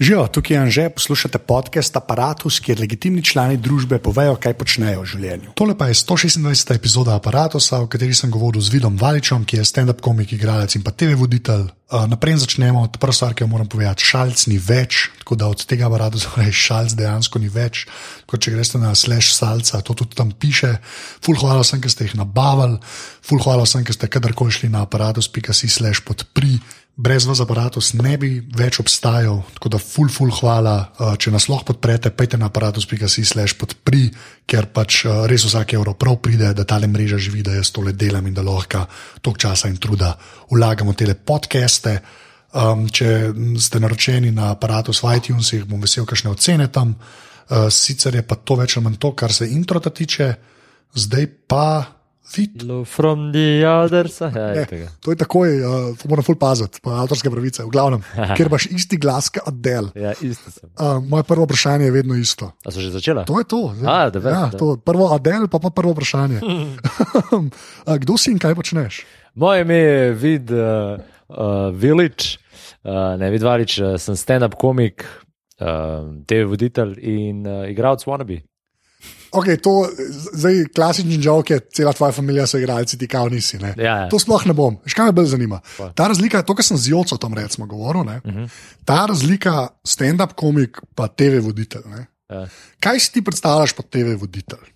Živijo, tukaj je Anže, poslušate podcast Apparatus, kjer legitimni člani družbe povejo, kaj počnejo v življenju. Tole pa je 126. epizoda Apparatusa, v kateri sem govoril z Vidom Valičem, ki je stand-up komik, igralec in pa TV voditelj. Uh, naprej začnemo od prve stvari, ki jo moram povedati. Šalc ni več, tako da od tega aparata zraven šalc dejansko ni več. Kot če greste na slash salca, to tudi tam piše. Ful hvala vsem, ki ste jih nabavili, ful hvala vsem, ki ste kadarkoli šli na aparatus.si slash podpri brez vas aparatus ne bi več obstajal. Tako da, ful, ful, hvala. Uh, če nas lahko podprete, pejte na aparatus.si slash podpri, ker pač uh, res vsak evro prav pride, da ta mreža živi, da jaz tole delam in da lahko toliko časa in truda vlagamo te podcaste. Um, če ste naročeni na aparatus v iTunesih, bom vesel, kakšne ocene tam. Uh, sicer je pa to več ali manj to, kar se intro tiče, zdaj pa. From the other side. Ja, ne, to je takoj, uh, moram ful paziti, pa avtorske pravice, v glavnem, ker imaš isti glas, kot del. Ja, isto sem. Uh, moje prvo vprašanje je vedno isto. A so že začela? To je to. A, da ja, to prvo Adel, pa pa prvo vprašanje. uh, kdo si in kaj počneš? Moje ime je Vid uh, uh, Vilič, uh, ne Vid Valič, uh, sem stand-up komik, uh, TV voditelj in uh, igralec Wannabe. Okay, to je klasični žog, je cela tvoja družina, so igralci, ti kao nisi. Ja, ja. To sploh ne bom. Še kaj me bolj zanima? Pa. Ta razlika, to, kar sem z Joco tam recimo govoril, uh mhm. -huh. ta razlika stand-up komik pa TV voditelj. Ja. Kaj si ti predstavljaš pod TV voditelj?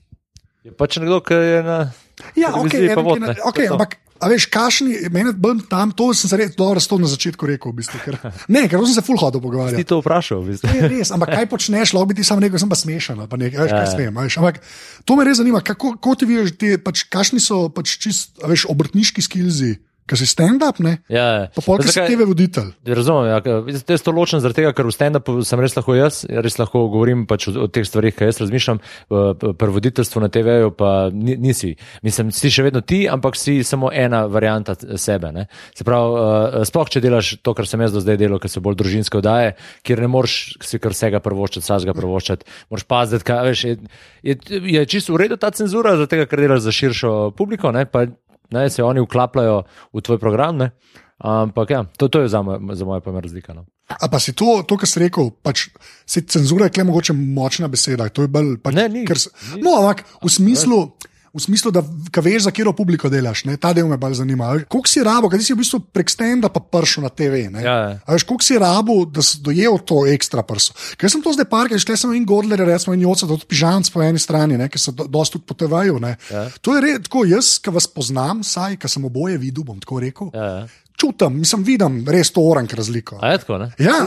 Je pač nekdo, ki je na. Ja, okay, vod, okay, ampak A veš, kašni, meni je tam, to sem se res dobro na začetku rekel. V bistvu, ker, ne, ker sem se full hodil pogovarjati. Ti to vprašal, v bistvu. Ne, res, ampak kaj počneš, lahko bi ti samo rekel, sem pa smešen. Pa nekaj, veš, kaj ja, smem, veš, ampak to me res zanima, kako, kako ti vidiš, pač, kakšni so pač čist, veš, obrtniški skilzi. Ker si stand-up, ne? Ja, ja. Pa ker si TV voditelj. Razumem, ja, je to ločen zaradi tega, ker v stand-upu sem res lahko jaz, res lahko govorim pač o, o teh stvarih, kaj jaz razmišljam, pri voditeljstvu na TV-ju pa nisi. Mislim, si še vedno ti, ampak si samo ena varianta sebe, ne? Se pravi, uh, sploh, če delaš to, kar sem jaz do zdaj delal, ker so bolj družinske vdaje, kjer ne moreš si kar vsega prvoščati, vsega prvoščati, moraš paziti, kaj veš, je, je, je čisto v redu ta cenzura, zaradi tega, ker delaš za širšo publiko, ne? Pa, ne, se oni vklapljajo v tvoj program. Ne? Ampak ja, to, to je za, moj, za moje pojme razlika. No. A pa si to, to kar si rekel, pač, se cenzura je kle mogoče močna beseda. Bolj, pač, ne, ni, ker, no, ampak v smislu. Ne v smislu, da veš, za katero publiko delaš. Ne? Ta del me bolj zanima. Kako si rabo, kaj si v bistvu prek stenda pa pršel na TV? Ja, ja. Veš, kako si rabo, da si dojel to ekstra prso. Ker sem to zdaj parkal, šle sem in Gordler, recimo in Joca, tudi pižamc po eni strani, ki so do, dosti tudi potevajo. Ja. To je red, tako jaz, ki vas poznam, saj, ki sem oboje videl, bom tako rekel. Ja, ja. Čutim, mislim, vidim res to orank razliko. A je tako, ne? Ja,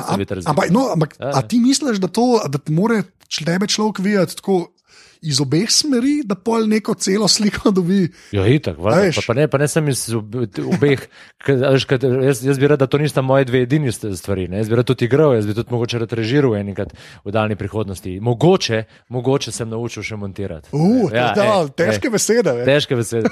ampak, no, ampak ja, ja. a ti misliš, da, to, da more človek videti tako? Iz obeh smeri, da pol neko celo sliko dobi. Ja, itak, pa, pa, ne, pa ne sem iz obeh. Jaz, jaz bi rad, da to nista moje dve edini stvari. Ne? Jaz bi rad tudi igral, jaz bi tudi mogoče rad režiral enkrat v daljni prihodnosti. Mogoče, mogoče sem naučil še montirati. Uh, ja, da, ej, težke ej, besede. Ve. Težke besede.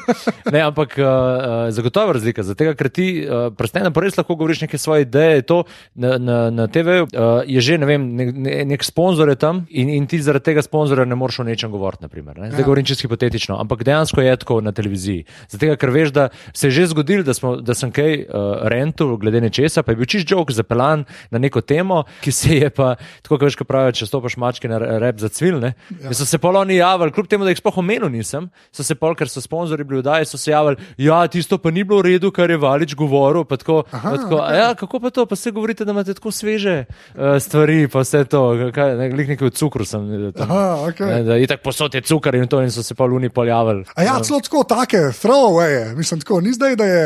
Ne, ampak uh, zagotovo razlika. Zato, ker ti uh, prstene pa res lahko govoriš neke svoje ideje. To, na, na, na TV uh, je že ne vem, nek, nek sponzor je tam in, in ti zaradi tega sponzora ne moreš o nečem govoriti. Naprimer, ne? Zdaj ja. govorim čisto hipotetično, ampak dejansko je tako na televiziji. Zato, ker veš, da se je že zgodilo, da, da sem kaj uh, rentu, glede nečesa, pa je bil čist jok zapeljan na neko temo, ki se je pa, tako kot veš, kaj pravijo, če stopiš mačke na rep za cvil. Ja. So se poloni javili, kljub temu, da jih spoh omenil nisem, so se pol, ker so sponzorji bili vdaji, so se javili, ja, tisto pa ni bilo v redu, kar je Valič govoril. Pa tako, Aha, pa tako, okay. ja, kako pa to, pa se govorite, da imate tako sveže uh, stvari, pa vse to, kaj, ne, nekaj v cukru sem. Tam, Aha, okay. ne, da, itak posod je cukor in to, in so se pa luni poljavili. A ja, celo tako, take, throwaway, mislim, tako, ni zdaj, da je.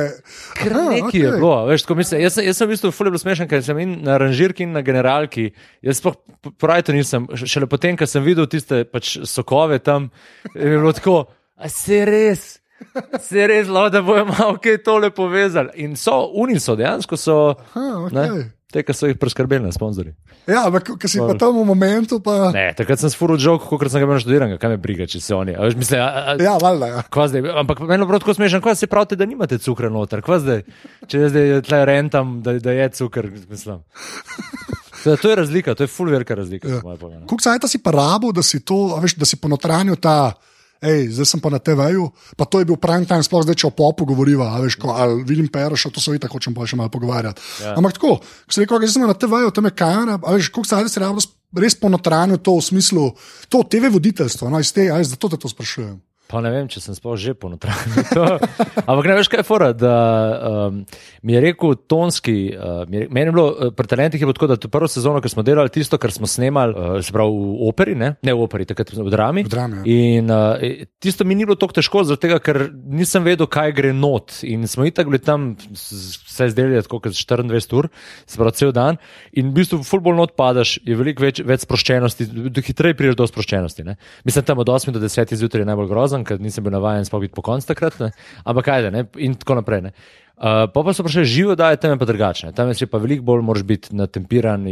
Nekaj okay. je bilo, veš, tako mislim. Jaz, jaz sem v bistvu fully smešen, ker sem in na ranžirki in na generalki. Jaz pa pravi to nisem, šele potem, ko sem videl tiste pač sokove tam, je bilo tako, a se res. Se res, da bojo malo kaj tole povezali. In so, oni so dejansko so. Aha, okay. Te, ki so jih preskrbeli na sponzorje. Ja, ampak ki si pa tam v momentu. Pa... Ne, takrat sem sporo žog, kot sem ga imel študiran, kaj me briga, če se oni. Veš, misle, a, a, ja, valjda. Ja. Ampak meni je prav tako smešno, ko se pravite, da nimate cukra noter. Zdaj, če zdaj tle rentam, da, da je cukr, mislim. To, to je razlika, to je full velika razlika. Ja. Kako se ta si pa rabo, da si to, veš, da si ponotranil ta Ej, zdaj sem pa na TV-ju, pa to je bil prime time, sploh zdaj, če o popu govoriva, a veš, ko, ali vidim Peroša, to so itak, hočem pa še malo pogovarjati. Ja. Ampak tako, ko se reko, da sem na TV-ju, tam je kamera, a veš, koliko se zdaj res, ponotranju to v smislu, to TV voditeljstvo, no, iz tega, zato te to sprašujem. Pa ne vem, če sem sploh že ponotranil. Ampak ne veš, kaj je fora. Da, um, mi je rekel tonski, uh, mi je, meni je bilo uh, pri talentih bilo tako, da to prvo sezono, ki smo delali tisto, kar smo snemali, uh, se pravi v operi, ne, ne v operi, takrat v drami. V drami ja. In uh, tisto mi ni bilo tako težko, tega, ker nisem vedel, kaj gre not. In smo itak bili tam, vse zdeli tako, kot 24 ur, se pravi cel dan. In v bistvu, fulbol not padaš, je veliko več, več sproščenosti, hitreje prideš do sproščenosti. Ne. Mislim, tam od 8 do 10 zjutraj je najbolj grozen, ker nisem bil navaden sploh biti po koncu takrat, ne? ampak kaj je, in tako naprej. Uh, pa pa so prišli živo, da je tam pa drugače. Tam je pa veliko bolj, moraš biti natempiran,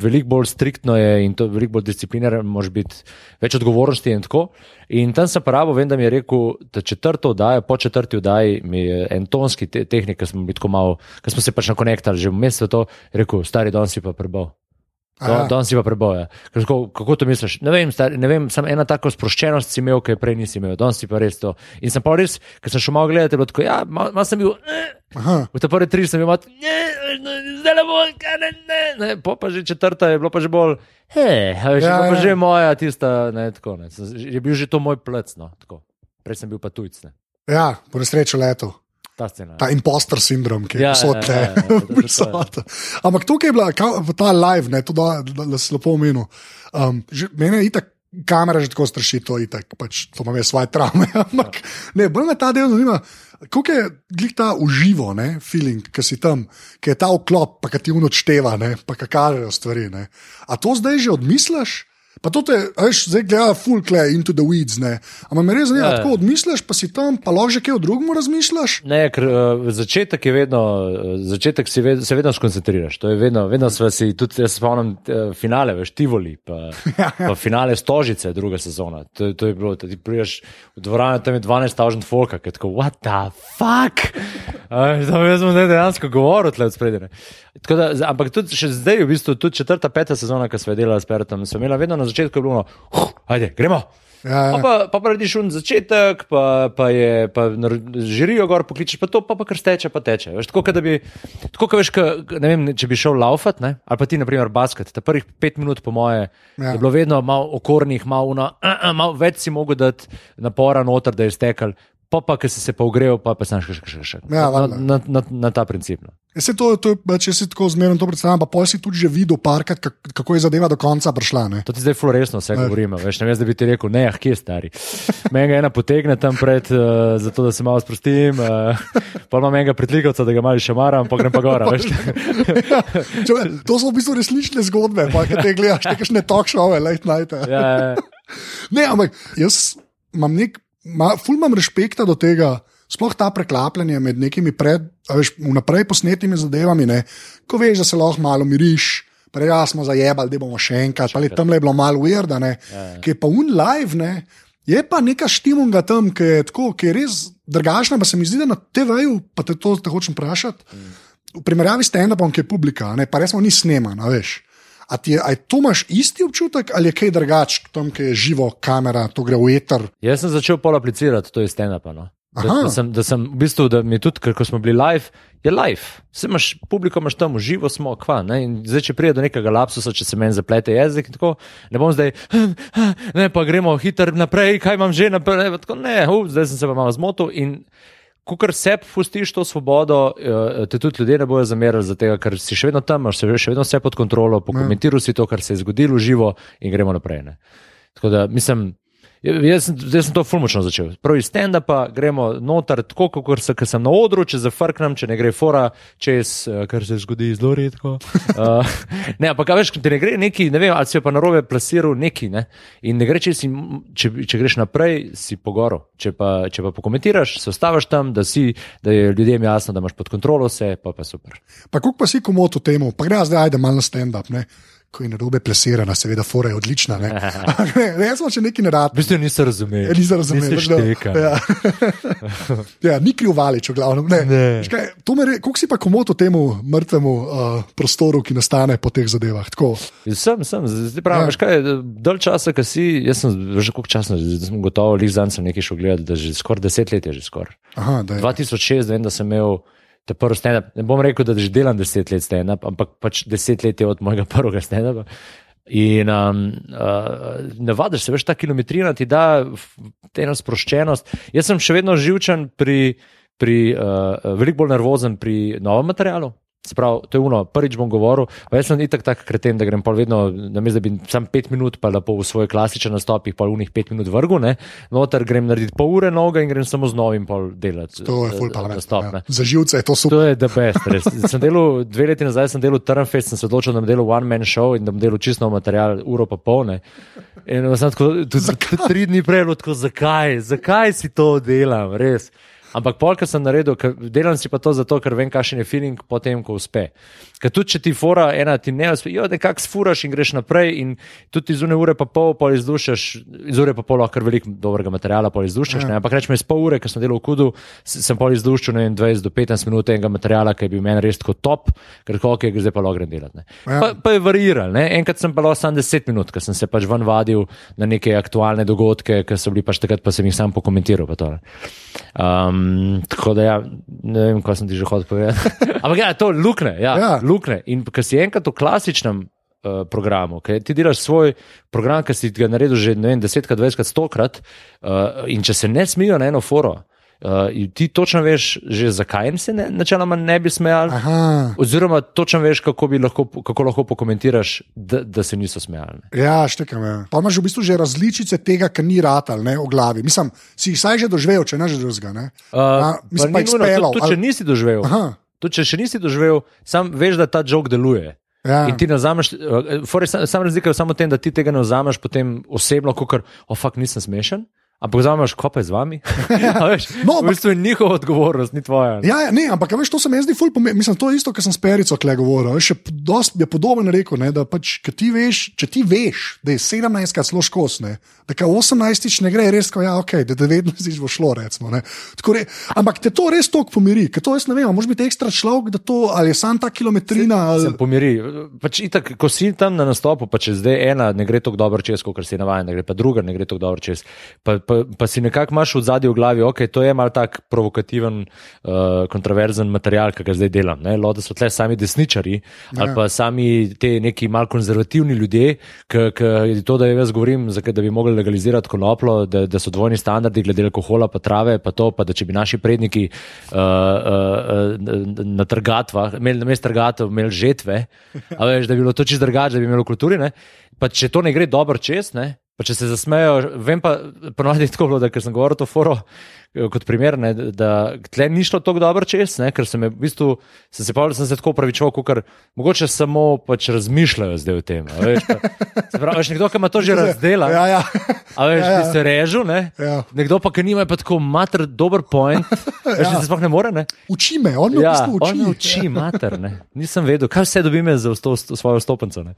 veliko bolj striktno je in to veliko bolj discipliniran, moraš biti več odgovornosti in tako. In tam sem pravo, vem, da mi je rekel, da četrto oddajo, po četrti oddaji mi je en tonski te tehnik, ki smo, smo se pač nakonektali že v mesecu, rekel, stari don si pa prebal. Danes si pa preboja. Kako, kako to misliš? Ne vem, star, ne vem samo ena tako sproščenost si imel, ki je prej nisi imel, danes si pa res to. In sem pa res, ker sem šel malo gledati, tako, ja, malo mal sem bil. Eh, v te prve tri sem bil, zdaj le bo, ne, ne, ne, po pa že četrta je bilo pa že bolj, hej, ja, ja, pa že moja tista, ne, tako, ne, je bil že to moj plec, no, tako. Prej sem bil pa tujc, ne. Ja, po nesrečo leto. Ta, scena, ta impostor sindrom, ki je vse te. Ampak tukaj je bila ta live, ne, to, da, da, da se lepo omenil. Um, mene je itak. Kamera že tako straši, to je tako, pač, to ima svoje travme. Ampak, ne, bolj me ta del zanima, kako je glik ta uživo, ne, feeling, ki si tam, ki je ta vklop, pa ki ti unočteva, pa ki kažejo stvari. Ne. A to zdaj že odmisliš? Pa to te, veš, zdaj gleda full clay into the weeds, ne. Ampak me res zanima, ja. tako odmisliš, pa si tam, pa lahko že kaj o drugem razmišljaš? Ne, ker uh, začetek je vedno, uh, začetek si ved, se vedno skoncentriraš. To je vedno, vedno sve si, tudi jaz se spomnim uh, finale, veš, Tivoli, pa, ja, ja. pa finale Stožice, druga sezona. To, to je bilo, ti priješ v dvorano, tam je 12.000 folka, ki tako, what the fuck? Uh, jaz sem dejansko govoril tle od spredine. Ampak tudi še zdaj, v bistvu, tudi četrta, peta sezona, ki smo delali s Peretom, sem imela vedno na začetku bilo, huh, ajde, gremo. Ja, ja. Pa, pa, pa rediš un začetek, pa, pa je, pa žirijo gor, pokličeš pa to, pa, pa kar steče, pa teče. Veš, tako, da bi, tako, ka veš, ka, ne vem, če bi šel laufat, ne? ali pa ti, na primer, basket, ta prvih pet minut, po moje, ja. je bilo vedno malo okornih, malo, uh, uh, malo več si mogel dati napora noter, da je stekal pa, pa ki si se pa ogrel, pa, pa znaš še še še. Ja, na, na, na, na ta princip. No. Ja, to, to, če si tako zmeren to predstavljam, pa pol si tudi že videl, parkrat, kako je zadeva do konca prišla. Ne? To ti zdaj floresno vse govorimo. Veš, ne veš, da bi ti rekel, ne, ah, kje je stari. Meni ga ena potegne tam pred, uh, zato da se malo sprostim, uh, pa imam enega pritlikovca, da ga malo še maram, pa grem pa gora. ja, to so v bistvu resnične zgodbe, pa kaj te gledaš, te kakšne talk show, late night. Ja, ja. Ne, ampak jaz imam nek ma, ful imam respekta do tega, sploh ta preklapljanje med nekimi pred, veš, vnaprej posnetimi zadevami, ne, ko veš, da se lahko malo miriš. Prej smo zajebali, da bomo še enkrat, ali tam je bilo malo ujerda, ja, ja. ki je pa un live, ne, je pa neka štimunga tam, ki je, tako, ki je res drugačna, pa se mi zdi, da na TV-ju, pa te to te hočem vprašati, mm. v primerjavi s stand-upom, ki je publika, ne, pa res smo ni snemano, veš. A ti je, a to imaš isti občutek ali je kaj drugače, tam, ki je živo kamera, to gre v eter? Jaz sem začel pol aplicirati, to je stand-up. No. Da, da, sem, da sem v bistvu, da mi tudi, ker smo bili live, je live. Vse imaš, publiko imaš tam, živo smo, kva. Zdaj, če pride do nekega lapsusa, če se meni zaplete jezik, tako, ne bom zdaj, ne pa gremo hitro naprej, kaj imam že naprej. Ne, tako, ne, uh, zdaj sem se pa malo zmotil ko kar se pustiš to svobodo, eh, te tudi ljudje ne bojo zamerali, zato, ker si še vedno tam, imaš še vedno vse pod kontrolo, pokomentiral si to, kar se je zgodilo v živo in gremo naprej. Ne. Tako da mislim. Jaz sem, jaz sem to fulmočno začel. Prvi stand-up, gremo noter, tako kot se, sem na odru, če zafrknem, če ne gre fora, čez, eh, kar se zgodi zelo redko. Uh, ne, ampak veš, ti ne gre neki, ne vem, ali si pa na robe plasiral neki. Ne? In ne gre, če, si, če, če greš naprej, si pogoro. Če pa, če pa pokomentiraš, se ostaviš tam, da, si, da je ljudem jasno, da imaš pod kontrolo vse, pa pa super. Pa kako pa si komoto temu, pa gre zdaj, ajde malo stand-up ko je narobe plesirana, seveda, fora je odlična. Ne, ne, ne jaz sem še neki. V bistvu niste razumeli. Ja, nisem razumel, Niste da- štekali. Ja. ja, ni kriv valič, v glavnem. Ne. Ne. Veš Kaj, to me re- koliko si pa komoto temu mrtvemu uh, prostoru, ki nastane po teh zadevah? Tako, Sem, sem, zdaj pravim, Ja. ja. kaj, dalj časa, ki si, jaz sem že koliko časa, zdaj sem gotovo, lih zanj sem nekaj šel gledati, da že skoraj deset let je že skoraj. aha, da je. 2006, vem, da sem imel te prvi stand-up. Ne bom rekel, da že delam deset let stand-up, ampak pač deset let je od mojega prvega stand-upa. In um, uh, navadiš se, veš, ta kilometrina ti da eno sproščenost. Jaz sem še vedno živčen pri, pri uh, veliko bolj nervozen pri novem materialu. Sprav, to je uno, prvič bom govoril, pa jaz sem itak tak kreten, da grem pol vedno, namesto da bi sam pet minut, pa lepo v svoj klasičen nastop, jih pol unih pet minut vrgu, ne, noter grem narediti pol ure noga in grem samo z novim pol delati. To je eh, full parlament. nastop, ne. Ja. Za živce je to super. To je the best. Res. Sem delal, dve leti nazaj sem delal Trnfest, sem se odločil, da bom delal one man show in da bom delal čisto material, uro pa polne. In sem tako, tudi, tri dni prej, tako, zakaj, zakaj si to delam, res. Ampak polk sem naredil, ker delam si pa to zato, ker vem, kakšen je feeling potem, ko uspe. Ker tudi če ti fora ena ti ne uspe, jo nekako sfuraš in greš naprej in tudi iz ure ure pa pol, pol izdušaš, iz ure pa pol lahko veliko dobrega materiala pol izdušaš, ne? ampak rečemo iz pol ure, ker sem delal v kudu, sem pol izdušil ne vem, 20 do 15 minut enega materiala, ki je bil meni res tako top, ker ok, zdaj pa lahko grem delati. ne. Ja. Pa, pa je variral, ne? enkrat sem pa lahko samo 10 minut, ker sem se pač ven vadil na neke aktualne dogodke, ki so bili pač takrat, pa sem jih sam pokomentiral. Pa to, ne. um, tako da ja, ne vem, kaj sem ti že hotel povedati. Ampak ja, to lukne, ja, Ja. lukne. In ker si enkrat v klasičnem uh, programu, ker ti delaš svoj program, ki si ga naredil že ne vem, desetkrat, dvajsetkrat, stokrat, uh, in če se ne smijo na eno foro. Uh, in ti točno veš, že zakaj jim se ne, načeloma ne bi smejali, Aha. oziroma točno veš, kako, bi lahko, kako lahko pokomentiraš, da, da se niso smejali. ne. Ja, štekam. Ja. Pa imaš v bistvu že različice tega, kar ni ratal ne, v glavi. Mislim, si jih saj že doživel, če ne že drugega. Uh, A, mislim, pa ni jih spelal. tudi, tudi če nisi doživel. Aha. Tudi če še nisi doživel, sam veš, da ta jok deluje. Ja. In ti ne vzameš, uh, sam, sam razlika je samo v tem, da ti tega ne vzameš potem osebno, kot kar, oh, fuck, nisem smešen. Ampak vzameš, ko pa je z vami. Veš, No, v bistvu je njihova odgovornost, ni tvoja. ne. Ja, ja, ne, ampak veš, to se mi zdi ful pomembno. Mislim, to je isto, kar sem s Perico kle govoril. Še dost je podoben rekel, ne, da pač, ti veš, če ti veš, da je 17 zelo škos, ne, da ka 18 ne gre, res, ko ja, ok, da 19 bo šlo, recimo. ne. Tako Re, ampak te to res toliko pomiri, ker to jaz ne vem, moraš biti ekstra človek, da to, ali je sam ta kilometrina. Se Ali, pomiri. Pač itak, ko si tam na nastopu, pa če zdaj ena ne gre tako dobro čez, kot si navaden, da gre pa druga ne gre tako dobro čez, pa, pa, pa si nekako imaš v zadnji v glavi, ok, to je mal tak provokativen, uh, kontroverzen material, ki ga zdaj delam. Ne? Lo, da so tle sami desničari ali pa sami te neki mal konzervativni ljudje, ki to, da jaz govorim, da bi mogli legalizirati konoplo, da, da so dvojni standardi glede alkohola, pa trave, pa to, pa da če bi naši predniki uh, uh, na trgatvah, imeli na mestu trgatev, imeli žetve, veš, da bi bilo to čisto drugače, da bi imeli v kulturi. Ne? Pa če to ne gre dobro čez, ne? Pa če se zasmejo, vem pa, ponovadi je tako bilo, da ker sem govoril to foro. Kot primer, ne, da tle ni šlo tako dobro čez, ne, ker sem, v bistvu, sem se, pa, sem se tako upravičeval, ker mogoče samo pač razmišljajo zdaj o tem. a Veš, pa, se pravi, veš, nekdo, ki ima to že razdela, ja, ja. a veš, Ja, ja, ja. ja. se režu, ne, Ja. nekdo pa, ki nima pa tako mater, dober point, veš, Ja. ja. se sploh ne more. Ne. Uči me, on me v Ja, bistvu uči. on me uči, mater. Ne. Nisem vedel, kaj vse dobim za vsto, svojo stopenco. Ne.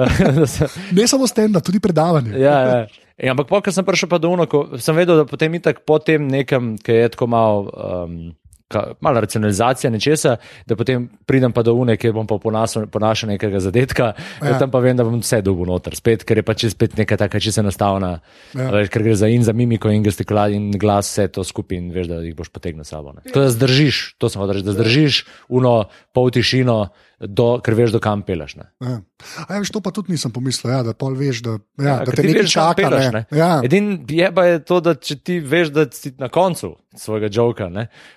Ne samo stenda, tudi predavanje. ja, ja. E, ampak, ko sem prišel pa do uno, ko sem vedel, da potem itak po tem nekem, ki je tako malo. Um, ka- Malo racionalizacija nečesa, da potem pridem pa do une, kjer bom pa ponašal, ponašal nekega zadetka, Ja. tam pa vem, da bom vse dobil noter, spet, ker je pač spet neka taka čisto enostavna, Ja. veš, ker gre za in za mimiko in gestikulat in glas, vse to skupaj in veš, da jih boš potegnil sabo. ne. Tako da zdržiš, to sem hotel reči, da zdržiš uno pol tišino, do, ker veš, do kam peleš. Ne. Ja. A, ja, veš, to pa tudi nisem pomislil, ja, da pol veš, da, ja, da ker te nekaj čaka. peleš, Ne. ne. Ja. Edin je pa je to, da če ti veš, da si na koncu svojega joka,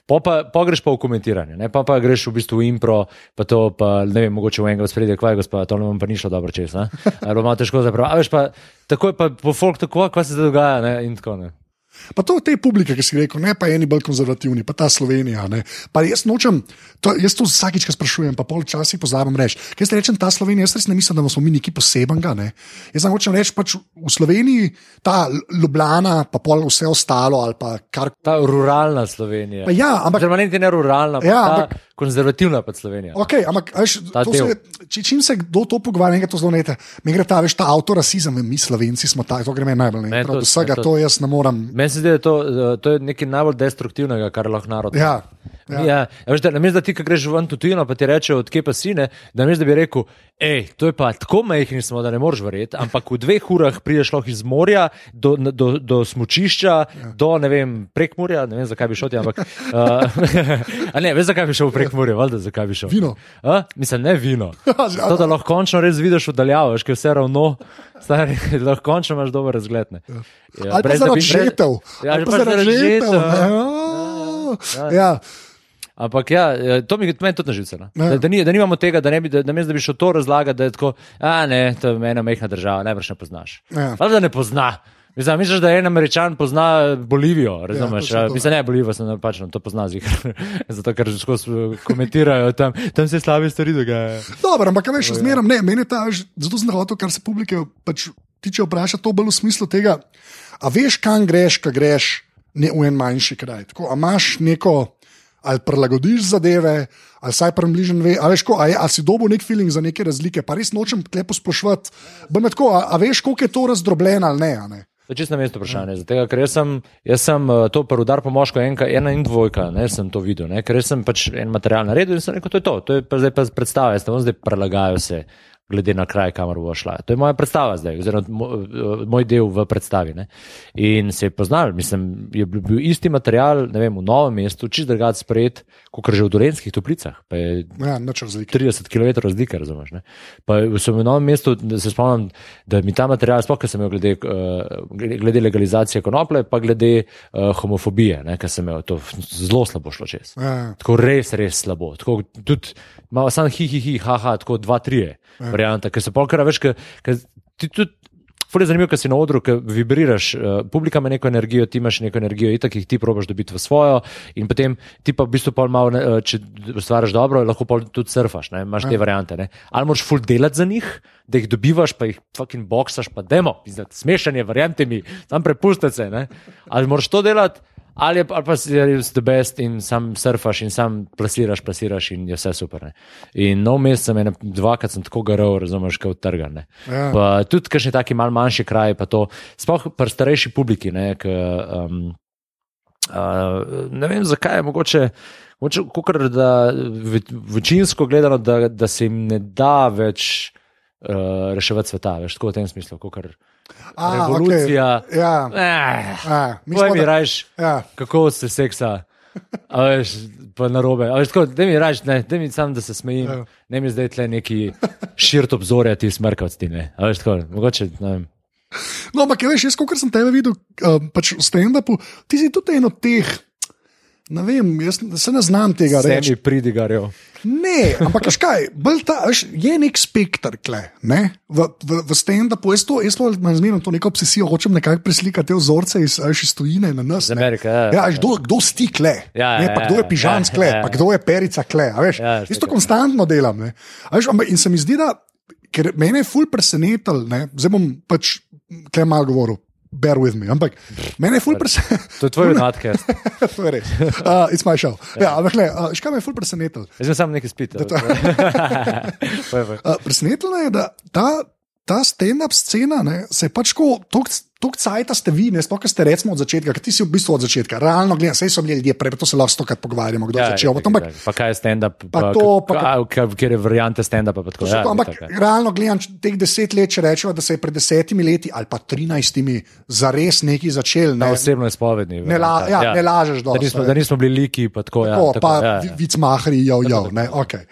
pa, pa, pa greš pa v komentiranje, ne? pa, pa greš v bistvu v impro, pa to pa ne vem, mogoče v enega spredje, kvaj gospod, to nam pa ni šlo dobro čez. Ali bo malo težko zapraviti. A veš pa, tako je pa po folk tako, kaj se dogaja ne? in tako ne. Pa to te publike, ki si rekel, ne pa eni bolj konzervativni, pa ta Slovenija. Ne. Pa jaz nočem, to, jaz to vsakič, sprašujem, pa pol časi pozabim reči. Ker jaz rečem ta Slovenija, jaz res ne mislim, da smo mi neki posebenga. Ne. Jaz samo hočem reči, pač v Sloveniji ta Ljubljana, pa pol vse ostalo ali pa kar. Ta ruralna Slovenija. Pa ja, ampak Oziroma, ne, ne ruralna, ja, ta ampak- konzervativna pa Slovenija. Okay, ampak, veš, to se, če, čim se kdo to pogovarja, enkrat to zelo nete. Mi gre ta, veš, ta avtorasizem, mi slovenci smo ta, to gre meni najbolj ne. Od vsega meni to jaz ne morem. Meni se zdi, da je to, to je nekaj najbolj destruktivnega, kar lahko narod. Ja, Ja. Ja, veš, da, namesto da ti, ki greš ven tujino, pa ti rečejo, odkje pa si ne, da namesto da bi rekel, hej, to je pa tako majhni smo, da ne moreš verjeti, ampak v dveh urah prideš lahko iz morja do, do, do smočišča, ja. do ne vem, prek morja, ne vem, zakaj bi šel ti, ampak. Uh, ne, veš, zakaj bi šel prek morja, valjda, zakaj bi šel. Vino. A? Mislim, ne vino. Ja, To, da lahko končno res vidiš oddaljavo, veš, ker je vse ravno, stari, da lahko končno imaš dober razgled. ne. Ja, ali pa brez da zaradi žetev. Ja, ali ali pa zaradi žetev. ja. Ja. Ja. Ampak ja, to mi meni tudi nažice. No? Ja. Da, da, ni, da nimamo tega, da ne bi, da, namesto da bi šel to razlagati, da je tako, a ne, to je ena mehna država, najbrž ne poznaš. Ja. Ali da ne pozna. Mislim, misliš, da en američan pozna Bolivijo, razumeš? točno Ja. Mislim, ne, Bolivijo sem napačno, to pozna zihar. Zato, ker skozi eh, komentirajo tam, tam se slabe stvari dogajajo. Dobro, ampak veš, zmeraj ne, meni ta, zato sem hotel, kar se publike pač tiče vprašati, to bolj v smislu tega, a veš, kam greš, ko greš ne, v en manjši kraj. Tako, a imaš neko, ali prilagodiš zadeve, ali saj približen ve, a veš, ko, a, je, a si dobil nek feeling za neke razlike, pa res nočem tlepo spoštovati. Tako, a, a veš, koliko je to razdrobljeno ali ne. Ne? To je čisto na mestu vprašanje. Zato, ker jaz sem, jaz sem eh, to prudar po moško, enka, ena in dvojka, ne sem to videl, ne, ker sem pač en material naredil in sem rekel, to je to, to je pa zdaj pa predstava, jaz bom zdaj prelagajal se. Glede na kraj, kamor bo šla. To je moja predstava zdaj, oziroma mo- moj del v predstavi. Ne? In se je poznal, mislim, je bil isti material, ne vem, v novem mestu, čist drugače sprejet, kot že v Dolenskih toplicah. Ja, nič razlike. 30 km razlike, razumeš. Ne? Pa sem v novem mestu, da se spomnim, da mi ta material, sploh ker sem imel glede, uh, glede legalizacije konoplje, pa glede uh, homofobije, ker sem imel to zelo slabo šlo čez. Ja, Tako res, res slabo. Tako, tudi malo sam hi, hi, hi, haha, tako dva, tri variante, ker se polkara več, ker, ti tudi. Ful je zanimivo, ker si na odru, ker vibriraš, uh, publika ima neko energijo, ti imaš neko energijo, itak jih ti probaš dobiti v svojo, in potem ti pa v bistvu pol malo, ne, uh, če ustvariš dobro, lahko pol tudi surfaš, ne, imaš te variante. Ne. Ali moraš ful delati za njih, da jih dobivaš, pa jih fucking boksaš, pa demo, smešanje, verjamete mi, tam prepustite se. Ne. Ali moraš to delati, ali, je- ali pa si res the best in sam surfaš in sam plasiraš, plasiraš in je vse super. Ne. In nov mest sem ene, dvakrat sem tako garal, razumeš, kot trgan. ne. Ja. Pa tudi kakšni taki mal manjši kraj, pa to, sploh pri starejši publiki, ne, k, um, uh, ne vem zakaj, mogoče, mogoče kukor, da ve, večinsko gledano, da, da se jim ne da več uh, reševati sveta, veš, tako v tem smislu, kot A, revolucija. okej, ja. Eh, Ja, mi Povej mi, da- rajš, Ja. kako se seksa. A veš, pa na robe. Da mi reči, ne, da mi sam, da se smejim, Ja. ne mi zdaj tle neki širt obzorja ti smrkavci. A mogoče, ne vem. No, ampak veš, jaz, kot sem tebe videl, um, pač v stand-upu, ti si tudi eno teh. Ne vem, jaz se ne znam tega reči. Semi pridigarjo. Ne, ampak veš kaj, bolj ta, veš, je nek spektr kle, ne? v, v, v stand-upu. Jaz to, jaz to imam zmerno to neko obsesijo, hočem nekako preslikati te vzorce iz, veš, iz tujine na nas. Ne. Amerike, ja. Ja, veš, kdo, kdo sti kle, Ja, ne, ja, pa kdo je ja, pižam ja, kle, ja, ja. pa kdo je perica kle. a Veš, Ja, jaz to štekam. konstantno delam. ne. A Veš, ampak, in se mi zdi, da ker mene je ful presenetil, ne, zdaj bom pač kle mal govoril. Bear with me, ampak mene je ful presenetil. To je tvoj nadkast. to je res. Uh, it's my show. Ja, ampak, le, uh, škaj me je ful presenetil. Jaz sem samo nekaj spit. Uh, Presenetilo je, da ta, ta stand-up scena ne, se je pač tako cajta ste vi, ne sploh, ste recimo od začetka, ker ti si v bistvu od začetka. Realno gledam, sej so bili ljudje, prej to se lahko stokrat pogovarjamo, kdo je začel. itak, Ampak, itak. Pa kaj je stand-up? Pa Pa, to, pa- Kjer je variante stand-upa? pa tako, ja, ja, ampak itak, ja. realno gledam, teh deset let, če rečemo, da se je pred desetimi leti ali pa trinajstimi zares nekaj začel. Ne, osebno izpovedni. ne, la, ja, ja. ne lažeš nismo, ne. da nismo bili liki, pa tako. Ja, Tako, tako, pa ja, ja. vicmahri, jo, jo. ne, Okay.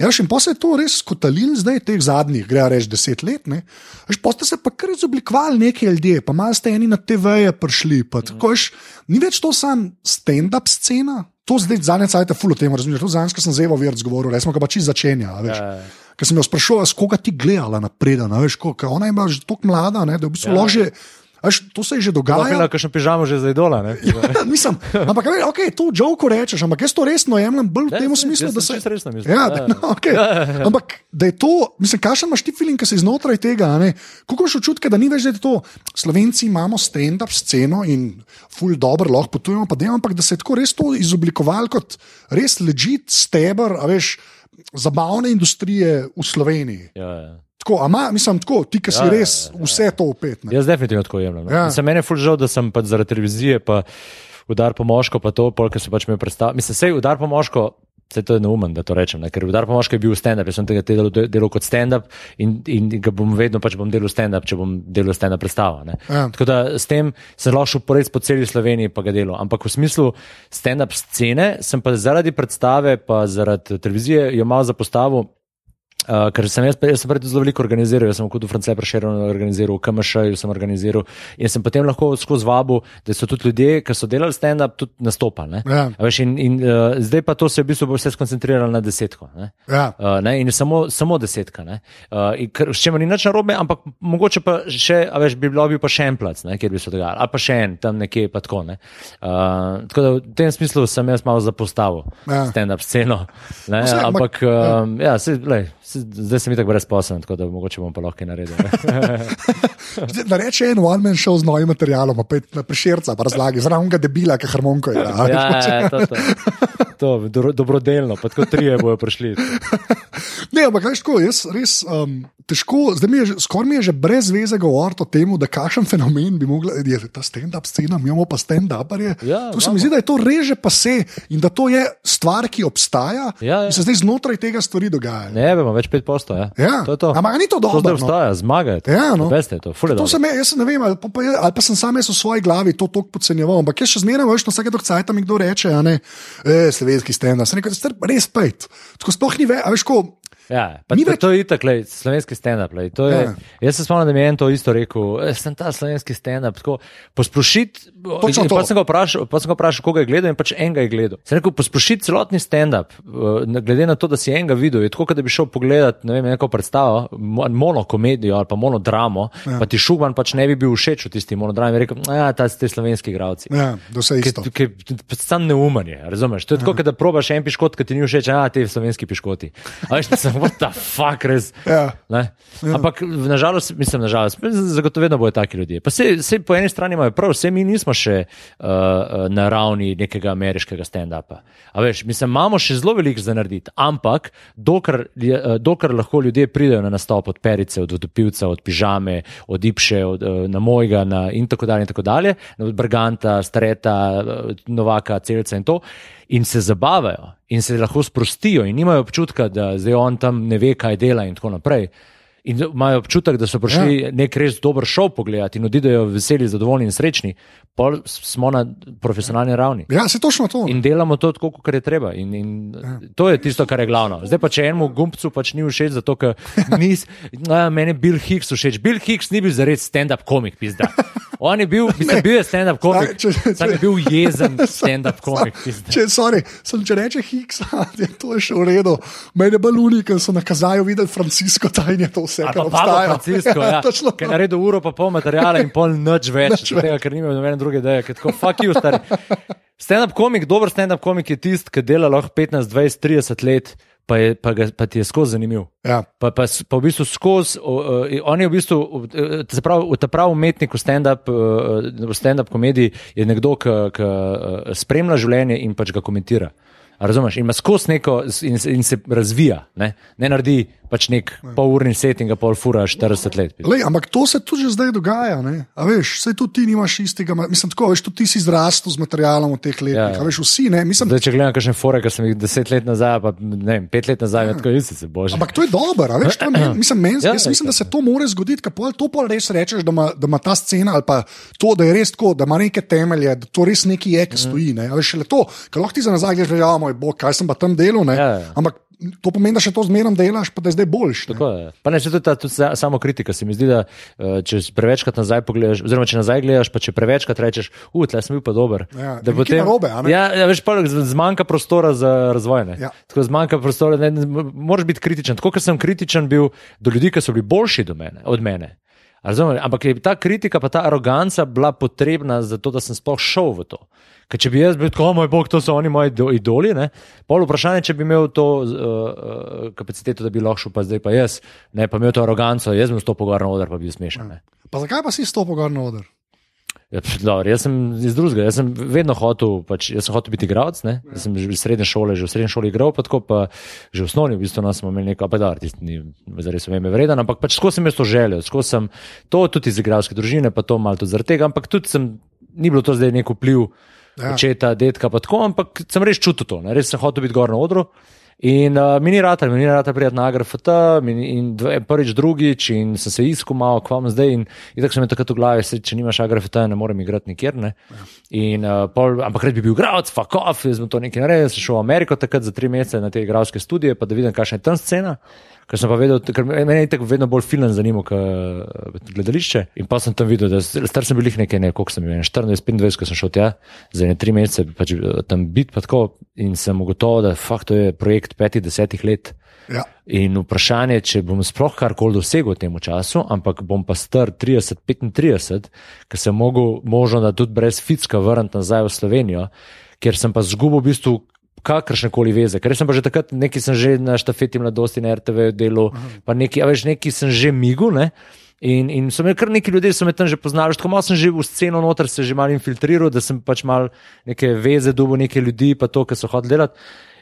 Ja, veš, in pa se je to res skotalil, zdaj teh zadnjih, gre reči deset let. ne. Veš, Pa ste se pa kar izoblikovali neki ljudje, pa malo ste eni na TV-je prišli. Pa, tako, veš, ni več to sam stand-up scena. To zdaj zadnje cajt full o tem, razumete? To zadnjič, ko sem z Evo Virc govoril, res smo ga pa čist začenjali. a veš. Ja, ja. Ker sem jo sprašoval, s koga ti gledala napredna, veš, ko, ona je bila že tako mlada, ne, da je v bistvu Ja. ja. Lahko. Veš, to se je že Lahko dogajalo. imela kakšno pižamo že za idola. ne? Ja, mislim, ampak okay, to joke rečeš, ampak jaz to resno jemljem bolj v Ja, tem smislu, da se. čisto resno mislil. Ja, Ja, da, ja. no, okay. Ja, ja, ja. Ampak da je to, mislim, kakšen imaš ti feeling, ki si znotraj tega, kako imaš občutek, da ni več, da je to. Slovenci imamo stand-up sceno in ful dobro lahko potujemo, pa dejamo, ampak da se je tako res to izoblikovalo kot res ležit steber, a veš, zabavne industrije v Sloveniji. Ja, ja. Tako, a ma, mislim, tako, ti, ki si Ja, ja, res ja, ja. vse to upet. ne. Jaz definitivno tako jemljem. Ja. Ja. Za mene je ful žal, da sem pač zaradi televizije, pa udar po moško, pa to, polk se pač mi predstavlja. Mislim, sej udar po moško. Vse to je neumen, da to rečem, ne? ker udar po moški je bil stand-up, jaz sem tega delal, delal kot stand-up in, in ga bom vedno pač bom delal stand-up, če bom delal stand-up predstavo. ne. Ja. Tako da s tem sem lahko šel pored po celi Sloveniji, pa ga delal. Ampak v smislu stand-up scene sem pa zaradi predstave, pa zaradi televizije jo malo zapostavil. Uh, ker sem jaz, jaz sem prej zelo veliko organiziral, jaz sem kot v Franciji preširjeno organiziral, v KMŠ-ju sem organiziral in sem potem lahko skozi vabu, da so tudi ljudje, ki so delali stand-up, tudi nastopali. Ja. A Veš, in, in, uh, zdaj pa to se je v bistvu vse skoncentriralo na desetko. Ne? Ja. Uh, ne, in samo, samo desetka. ne. Uh, kar- S čemer ni nič narobe, ampak mogoče pa še, a veš, bi bilo bi pa še en plac, ne, kjer bi se dogajalo, ali pa še en tam nekje, pa tako. Ne. Uh, tako da v tem smislu sem jaz malo zapostavil Ja. stand-up sceno. Ne, saj, ampak- ampak, um, ja, sej, lej, sej, zdaj sem itak brezposeln, tako da mogoče bom pa lahko kaj naredil. Da reče en one-man show z novim materialom, pa pet na preširca, pa razlagi, zraven ga debila, ki harmonko je. Ja, ja, ja, to, to. to dobro, dobrodelno, pa tako trije bojo prišli. Ne, ampak veš, tako, jaz res um, težko, zdaj mi je, skoraj mi je že brez veze govoriti o tem, da kakšen fenomen bi mogla, je ta stand-up scena, mi imamo pa stand-uparje. Ja, to se mi zdi, da je to reže pa se in da to je stvar, ki obstaja Ja, ja. in se zdaj znotraj tega stvari dogaja. Ne, vemo, več pet postov. Ja. Ja, to to. ampak ni to To dobro. zdaj no? obstaja, zmagajte. Ja, no. Veste, to, je To sem, jaz ne vem, ali pa, pa, ali pa sem sam jaz v svoji glavi to tako podcenjeval, ampak jaz še zmeraj veš, na vsake dokcajt mi kdo reče, ne, e, slovenski stand-up, sem rekel, da je res pet. Tako sploh ni več, veš, ko. Ja, pa več- to je itak, lej, slovenski stand-up. lej, je- Ja. Jaz se spomnim, da mi je en to isto rekel. "E, Sem ta slovenski stand-up. to. Pa sem ga vprašal, vprašal, koga je gledal in pač enega je gledal. Sem rekel, posprošiti celotni stand-up, eh, glede na to, da si enega videl, je tako, da bi šel pogledat ne vem, neko predstavo, mo- monokomedijo ali pa monodramo, ja. pa ti šuman pač ne bi bil všeč v tisti monodrami. Rekel, ja, ta ste slovenski igravci. Ja, da vse isto. Ki je sam neumen, je, razumeš? To je tako, kot da probaš en piškot, ki ti ni všeč, a ti slovenski piškoti. A veš, what the fuck, res. Ja. Ne? Ampak nažalost, mislim, nažalost, zagotovo bojo taki ljudje. Pa se, se po eni strani imajo prav, vse mi nismo še uh, uh, na ravni nekega ameriškega stand-upa. Mislim, imamo še zelo veliko za narediti, ampak dokler, je, uh, dokler lahko ljudje pridejo na nastop od perice, od vodopivca, od pižame, od ipše, od, uh, na mojega na, in tako dalje, in tako dalje, od Brganta, Streta, uh, Novaka, Celca in to. In se zabavajo, in se lahko sprostijo, in nimajo občutka, da zdaj on tam ne ve, kaj dela, in tako naprej. In imajo občutek, da so prišli ja. nek res dober šov pogledati in odidejo veseli, zadovoljni in srečni, pol smo na profesionalni ravni. Ja, se točno to. In delamo to tako, kot je treba. In, in ja. To je tisto, kar je glavno. Zdaj pa, če enemu gumbcu pač ni všeč, zato ker nis, a, meni je Bill Hicks všeč. Bill Hicks ni bil zares stand-up komik, pizda. On je bil, mislim, bil je stand-up komik, Če- če- sam je bil jezen stand-up komik. pizda. Če, sorry, sem, če reče Higgs, je to je še v redu. Mene je bolj unik, ker so na kazaju videli Francisco tajne to vse, kar obstaja. Francisco, ja, točno ki je naredil uro pa pol materijala in pol nič več, Nič tega, ker nima nobene druge ideje, ker tako fuck you, stari. Stand-up komik, dober stand-up komik je tisti, ki dela lahko 15, 20, 30 let, pa, je, pa, ga, pa ti je skozi zanimiv. Ja. Pa, pa, pa v bistvu skozi, uh, on je v bistvu, uh, se pravi, ta pravi umetnik v stand-up, uh, v stand-up komediji je nekdo, ki uh, spremlja življenje in pač ga komentira. A Razumeš? In ima skozi neko in, in se razvija, ne, ne naredi pač nek polurni set in ga pol fura 40 let. Lej, ampak to se tudi zdaj dogaja. Veš, sej tudi ti nimaš istega, mislim, tako, veš, tudi ti si zrastel z materialom v teh letih. Ja, Ja, ja. ja. Veš, vsi, ne, mislim, Zdaj, če gledam, kakšne fore, ki sem jih deset let nazaj, pa ne vem, pet let nazaj, ja. tako jaz se božje. Ampak to je dobro, veš, to ne, mislim, men, Ja, ja, jaz ja, mislim, da se to more zgoditi, ker pol, to pol res rečeš, da ima, da ima ta scena ali pa to, da je res tako, da ima neke temelje, da to res nekaj je, ki Mhm. stoji. Ne. Veš, šele to, ker lahko ti za nazaj gledaš, ja, moj bog, kaj sem pa tam delal, ne. Ja, ja. ampak to pomeni, da še to zmeraj delaš, pa da je zdaj boljš. ne. Tako je. Pa ne, če tudi ta tudi sa- samo kritika. Se mi zdi, da eh, če prevečkrat nazaj pogledaš, oziroma če nazaj gledaš, pa če prevečkrat rečeš, uf, tle sem bil pa dober. Ja, da narobe, a ne? Ja, ja, veš, pa zmanjka prostora za razvoj. ne. Ja. Tako zmanjka prostora, ne, ne, moraš biti kritičen. Tako kot sem kritičen bil do ljudi, ki so bili boljši mene, od mene. Razumem, ampak je ta kritika, pa ta aroganca bila potrebna za to, da sem sploh šel v to. Ker če bi jaz bil tako, moj bog, to so oni moji do- idoli, ne? pol vprašanje, če bi imel to uh, uh, kapaciteto, da bi lahko šel, pa zdaj pa jaz, ne pa imel to aroganco, jaz bi stopil gor na oder, pa bi bil smešen. Ne? Pa zakaj pa si stopil gor na oder? Ja, dobro, jaz sem iz drugega, jaz sem vedno hotel, pač, jaz sem hotel biti igralec, ne? Jaz sem že iz srednje šole, že v srednji šoli igral, pa tako pa že v osnovni, v bistvu nas smo imeli neko, pa da, tisti ni zares veme vreden, ampak pač skozi sem jaz to želel, skozi sem to tudi iz igralske družine, pa to malo tudi zaradi tega, ampak tudi sem, ni bilo to zdaj nek vpliv Ja. ja. očeta, detka, pa tako, ampak sem res čutil to, ne? res sem hotel biti gor na odru. In uh, mi ni rata, mi ni rata prijeti na AGRFT, prvič, drugič, in sem se iskal malo, kvam zdaj. In, in tako sem takrat v glavi, se, če nimaš AGRFT, ne morem igrati nikjer. Ne? In, uh, pol, ampak red bi bil igralec, fuck off, jaz sem to nekaj naredil, sem šel v Ameriko takrat za tri mesece na te igralske študije, pa da vidim, kakšna je tam scena. Ker sem pa vedel, ker me me je tako vedno bolj film zanimal, kot gledališče. In pa sem tam videl, da star sem bil jih nekaj, ne, koliko sem bil, 14-25, ko sem šel tja, za ne tri mesece pač, eh, tam biti, pa tako. In sem ugotovil, da fakt, to je projekt petih, desetih let. Ja. In vprašanje, če bom sploh karkoli dosegel v tem času, ampak bom pa star 30-35, ker sem mogel, možno da tudi brez ficka vrniti nazaj v Slovenijo, ker sem pa zgubil v bistvu kakršne koli veze. Ker sem pa že takrat, nekaj sem že na štafeti mladosti na RTV delu, pa nekaj, a veš, nekaj sem že migu. Ne? In, in so me kar neki ljudje, so me tam že poznali, tako malo sem že v sceno noter se že malo infiltriral, da sem pač mal neke veze dobil, neke ljudi, pa to, kar so hodili delati.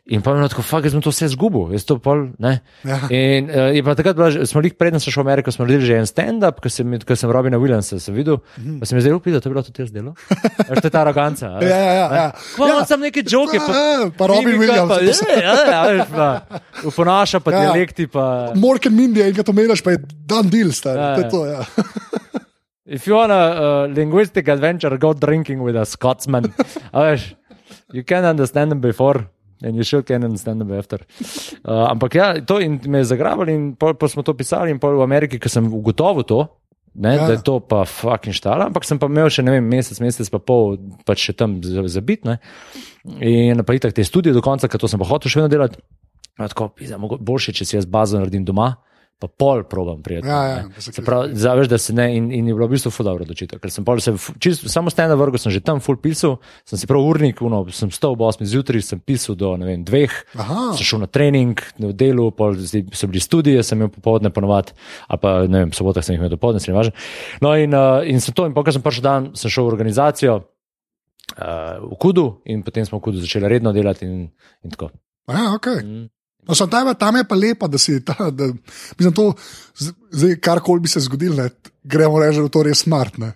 In pa je tako, fuck, jaz sem to vse izgubil, jaz to pol, ne. Ja. In uh, je pa takrat, bila, smo jih predtem šel v Ameriko, smo naredili že en stand-up, ko sem, ko sem Robina Williamsa sem videl, pa se mi je zdelo, da to je bilo tudi jaz delo. Veš, to je ta aroganca. Ja, ja, ja, ja. Ko Ja. samo neke joke, pa, Ja, pa Robin mimika, Williams, Pa, se- ja, ja, veš, pa, uponaša pa Ja. dialekti. Pa, Morken Mindy, enkrat omenjaš, pa je dan deal, star. Ja, To je ja. to, ja. If you want a uh, linguistic adventure, go drinking with a Scotsman. Veš, you can understand them before. And you sure can understand them after. Uh, ampak ja, to in me je zagrabilo, in pol, pol smo to pisali, in pol v Ameriki, ker sem ugotovil to, ne, Ja. da je to pa fucking štala, ampak sem pa imel še ne vem, mesec, mesec pa pol, pač še tam za- zabit. Ne. In pa itak te študije do konca, ker to sem pa hotel še vedno delati. Tako, boljše, če si jaz bazo naredim doma, pa pol probam prijeti. Ja, ja, se Se pravi, zaveš, da se ne, in, in je bilo v bistvu ful dobro odločitev. Ker sem pol se, fu- čist, samo stene vrgo, sem že tam full pisal, sem si prav urnik, uno, sem stal ob 8 zjutraj, sem pisal do ne vem, dveh, Aha. sem šel na trening, v delu, pol so bili studije, sem imel popoldne ponovadi, ali pa ne vem, sobotah sem jih imel dopoldne, se ne važno. No in, uh, in sem to, in pokaj sem prišel dan, sem šel v organizacijo. Uh, v Kudu in potem smo v Kudu začeli redno delati, in, in tako. Ja, okay. Mm. No, sem tam, tam je pa lepa, da si ta, da, mislim, to, zdaj, karkoli bi se zgodilo, ne, gremo reči, da je to res smart. Ne.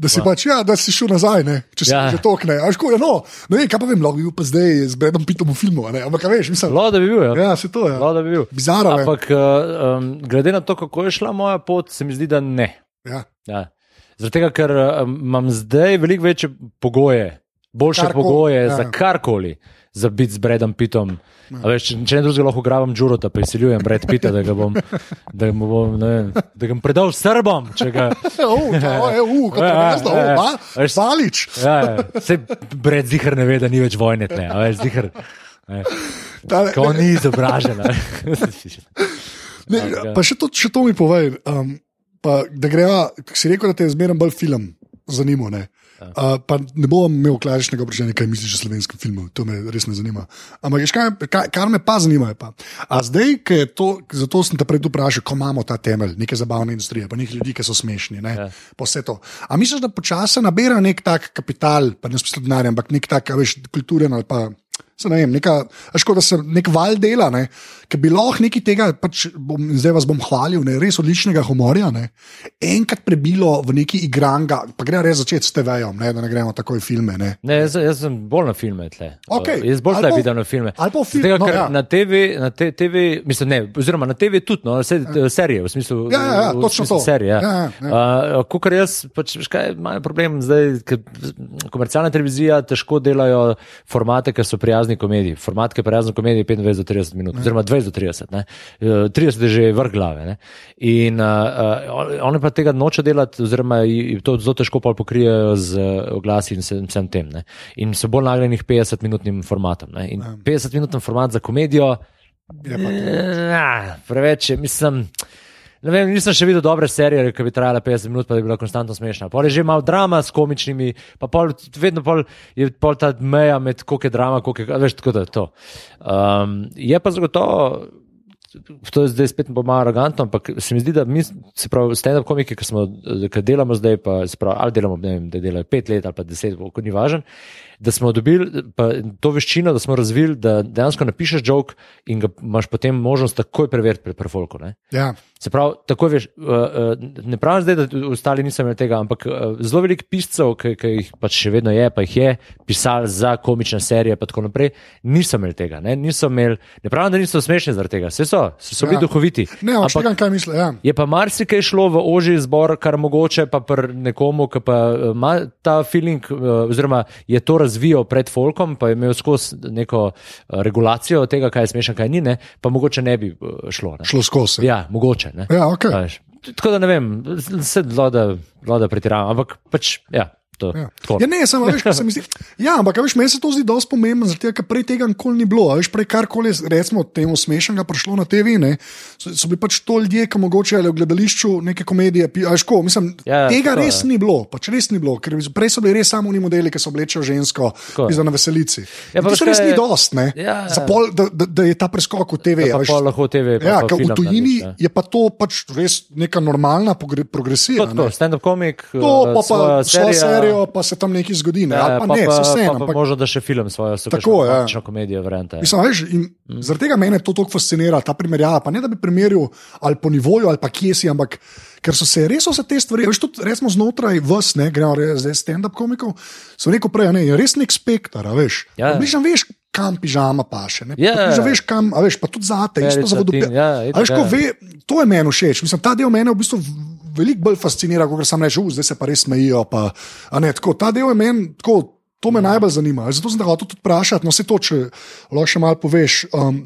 Da si Ja. pač, ja, da si šel nazaj, ne, če si Ja. že tokne. A, ško, ja, no, ne vem, kaj pa vem, lahko bi bil pa zdaj z Bredom Pitom v filmu, a ne, ampak veš, mislim, Lahko da bi bil, ja. ja, se to je. Lahko da bi bil. Bizarno je. Ampak um, glede na to, kako je šla moja pot, se mi zdi, da ne. Ja. Ja. Zaradi tega, ker uh, imam zdaj veliko večje pogoje, boljše Karkoli, pogoje ja. ja. za karkoli, za biti z Bredom Pitom. A Veš, če, če ne drugega, lahko grabim Džuro, da prisiljujem Bred Pita, da ga bom, da ga bom, ne vem, da ga bom predal Srbom. če Ga, Uh, to je, uh, kot Ja, ja, je ja, ja. Veš, Balič. ja, ja. Se Bred zihar ne ve, da ni več vojne a Veš, zihar, ne, ko ni izobražen. Ne, ja. pa še to, še to mi povej. Um, pa, da greva, si rekel, da te je zmeraj bolj film zanimal. Uh, pa ne bom imel klasičnega vprašanja, kaj misliš o slovenskem filmu, to me res ne zanima. Ampak, kaj, kaj, kar me pa zanima, je pa. A zdaj, ki je to, zato sem te prej vprašal, ko imamo ta temelj, neke zabavne industrije, pa nekaj ljudi, ki so smešni, ne, Ja. pa vse to. A misliš, da počasi nabira nek tak kapital, pa ne smisel denarja, ampak nek tak, veš, kulturen ali pa. Se ne vem, neka, škoda, da se nek val dela, ne, ki bi lahko nekaj tega, pač bom, zdaj vas bom hvalil, ne, res odličnega humorja, ne, enkrat prebilo v neki igranga, pa gre res začeti s TV-jem, ne, da ne gremo takoj filme. Ne. Ne, jaz, jaz sem bolj na filme. Tle. Uh, Jaz bolj tle vidim na filme. ali pa v fil- Tega, no, ja. na TV, na te, TV, mislim, ne, oziroma na TV tudi, no, vse ja. serije, v smislu. Ja, ja, ja, v točno to. Serije, ja. Ja, ja, ja. Uh, Kukor jaz, pač, kaj, imajo problem zdaj, ker komercialna televizija težko delajo formate, ki so prijazni komediji. Format, ki je prijazen komediji, je 25 do 30 minut, oziroma 20 do 30. Ne. Uh, 30 je že vrh glave. Ne. In uh, oni pa tega noče delati, oziroma to zelo težko pokrijejo z oglasi in vsem, tem. Ne. In so bolj nagnjeni k 50-minutnim formatom. Ne. In 50-minuten format za komedijo, Je. Ja, preveč je, mislim. Ne vem, nisem še videl dobre serije, ki bi trajala 50 minut, pa bi bila konstantno smešna. Pol je že malo drama s komičnimi, pa pol, vedno pol je pol ta meja med koliko je drama, koliko je, veš, tako da je to. Um, je pa zagotovo. To je zdaj spet malo arogantno, ampak se mi zdi, da mi, se pravi, stand-up komiki, ki, smo, ki delamo zdaj, pa se pravi, ali delamo, ne vem, da delajo pet let ali pa deset, kot ni važno, da smo dobili to veščino, da smo razvili, da dejansko napišeš jok in ga imaš potem možnost takoj preveriti pri prefolku. Ja. Se pravi, tako veš, uh, uh, ne pravim zdaj, da ostali niso imeli tega, ampak uh, zelo veliko piscev, ki, ki jih pač še vedno je, pa jih je pisal za komične serije, pa tako naprej, niso imeli tega. Ne, niso imeli, ne pravim, da niso smešni zaradi tega, vse so, so, so bili ja. duhoviti. Ne, ampak tega, kaj misliš. Ja. Je pa marsikaj šlo v oži izbor, kar mogoče pa pri nekomu, ki pa ima ta feeling, oziroma je to razvijal pred folkom, pa je imel skozi neko regulacijo tega, kaj je smešno, kaj ni, ne, pa mogoče ne bi šlo. Ne. Šlo skozi. Ja, mogoče. Ne? Ja, okay. Tako da ne vem, se vlada pretiravam, ampak pač. Ja. To, ja. Ja, ne, samo veš, kaj se mi zdi. Ja, ampak veš, meni se to zdi dosti pomembno, zato ker prej tega nikoli ni bilo. Veš, prej karkoli, recimo, temu smešnega prišlo na TV, ne, so, so bili pač to ljudje, ki mogoče ali v gledališču neke komedije. Veš, ko, mislim, ja, tega to, res ja. ni bilo, pač res ni bilo, ker prej so bili res samo oni modeli, ki so oblečali žensko za na veselici. Ja, to se res ni dost, ne, ja, ja. pol, da, da, da je ta preskok v TV. Ja, veš, lahko TV. Pa, ja, pa v tujini ja. je pa to pač res neka normalna progresija. Stand-up komik, to pa, pa svojo serijo, pa se tam nekaj zgodi. Ne? Ja, pa pa, ne, pa, vse pa, eno. pa možno, da še film svojo Tako, ja. komedijo vrente. Mislim, veš, mm. Zaradi tega mene to tako fascinira, ta primerjava. Pa ne da bi primerjal ali po nivoju ali pa kje si, ampak ker so se res vse te stvari, veš, tudi resmo znotraj vas, ne gremo zdaj stand-up komikov, so rekel prej, ne, je res nek spektr, veš. Ja. Bližam, veš, kam pižama paše. Ne, Ja, Približno ja. veš, kam, a veš, pa tudi zate, isto za tin, ja, A veš, ko ja. ve, to je meni všeč. Mislim, ta del mene v bistvu veliko bolj fascinira, kot sam rečem, zdaj se pa res smejijo. Pa, ne, tako, ta del je meni tako. To me najbolj zanima. Zato sem te hotel tudi vprašati, no se to, če lahko še malo poveš. Um,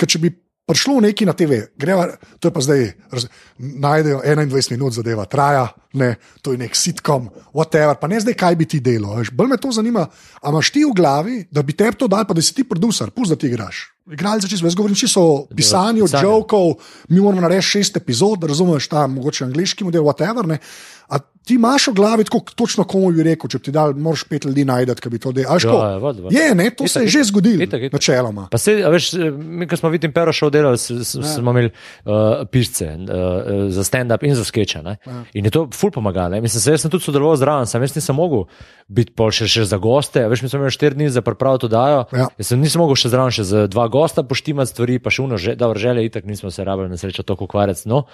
ker če bi prišlo neki na TV, greva, to je pa zdaj, raz, najdejo 21 minut zadeva, traja, ne, to je nek sitkom, whatever, pa ne zdaj, kaj bi ti delo. veš. Bolj me to zanima, a imaš ti v glavi, da bi te to dal, pa da si ti producer, pusti, da ti igraš. Igralci, čisto, jaz govorim čisto o pisanju, pisanje. jokov, mi moramo narediti šest epizod, da razumeš ta mogoče angliški model, whatever. Ne. A ti imaš v glavi tako točno, komu bi rekel, če ti dal, moraš pet ljudi najti, ki bi to delal. Ja, ko? ja, vod, vod. Je, ne, to Itak, se je itak. že zgodilo, Itak, itak. načeloma. Pa se, veš, mi, ko smo vidim Pero šel delati, s- smo imeli uh, pisce uh, za stand-up in za skeče. ne. In je to ful pomagalo. Mislim, se, jaz sem tudi sodeloval zraven, sam jaz nisem mogel biti pol še, še za goste. Veš, mi smo imeli štiri dni za pripravo to dajo. Ja. Jaz sem nisem mogel še zraven še za dva gosta poštimati stvari, pa še uno, že, dobro, želje, itak nismo se rabili na srečo toliko ukvarjati. No.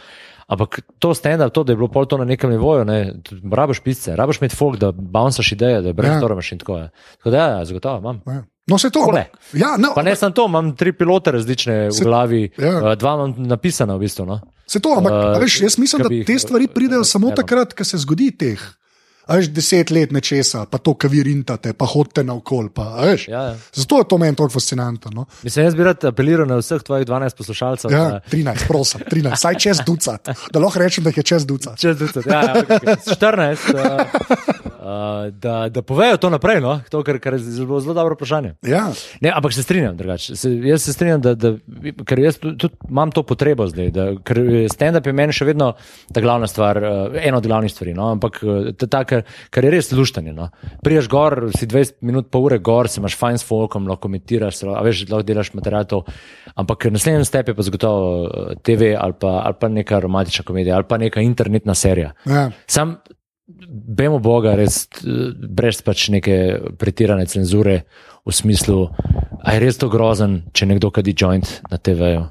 Ampak to stand-up, to, da je bilo pol to na nekem nivoju, ne, rabiš pisce, rabiš imeti folk, da bouncaš ideje, da brainstormaš in tako je. Tako da, ja, zagotovo imam. Ja. No, se to. Ampak- Ja, no, Pa ne samo to, imam tri pilote različne Se- v glavi, ja. ja. dva imam napisana v bistvu. No? Se to, ampak Uh, veš, jaz mislim, da bi te stvari pridejo samo eno. takrat, ko se zgodi teh. Veš, deset let nečesa, pa to, kar vi rintate, pa hodite naokol. Pa, a veš, Ja, ja. Zato je to meni tako fascinantno. No? Mislim, jaz bi rad apeliral na vseh tvojih 12 poslušalcev. Ja, da- 13, prosim, 13, saj čez ducat, da lahko rečem, da jih je čez ducat. Čez 20, ja, ja, okay, 14, uh, uh, da, da povejo to naprej, no? to, kar, kar je zelo, zelo dobro vprašanje. Ja, Ne, ampak se strinjam, drugače. Se, jaz se strinjam, da, da, ker jaz tudi, tudi imam to potrebo zdaj. Da, ker stand-up je meni še vedno ta glavna stvar, uh, ena od glavnih stvari. No? Ampak uh, ta, ta, ker, ker je res luštanje. No? Priješ gor, si 20 minut, pol ure gor, se imaš fajn s folkom, lahko komentiraš, a veš, lahko delaš material. To. Ampak naslednji step je pa zagotovo TV ali pa, ali pa neka romantična komedija ali pa neka internetna serija. ja. Sam, bemo Boga, res eh, brez pač neke pretirane cenzure, v smislu, a je res to grozen, če nekdo kadi joint na TV-ju.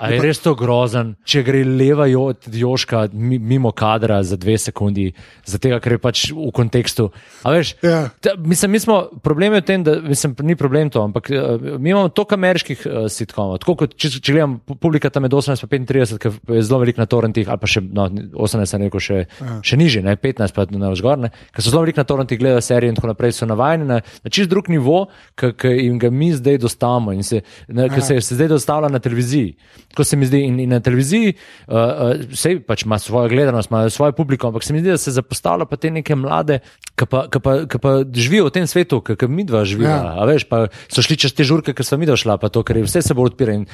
A je res to grozen, če gre leva jo, joška mi- mimo kadra za dve sekundi, zato ker je pač v kontekstu. A veš, Ja. ta, mislim, mi smo, problem je v tem, da mislim, ni problem to, ampak uh, mi imamo toliko ameriških uh, sitkomov. Tako kot če, če gledam, pu- publika tam je do 18 pa 35, ki je zelo velik na torrentih, ali pa še no, 18, sem rekel, še, ja. še nižje, ne, 15 pa na vzgor, ki so zelo velik na torrentih, gledajo serije in tako naprej, so navajeni na, na čist drug nivo, ki in ga mi zdaj dostavimo, in se, na, ki se, se zdaj dostavlja na televiziji. Tako se mi zdi, in, in na televiziji uh, uh, vse pač ima svojo gledanost, ima svojo publiko, ampak se mi zdi, da se zapostavlja pa te neke mlade, ki pa, ki pa, ki pa živijo v tem svetu, ki mi dva živiva. Ja. A veš, pa so šli čez te žurke, ker so mi došla, pa to, ker je vse se bolj odpira. In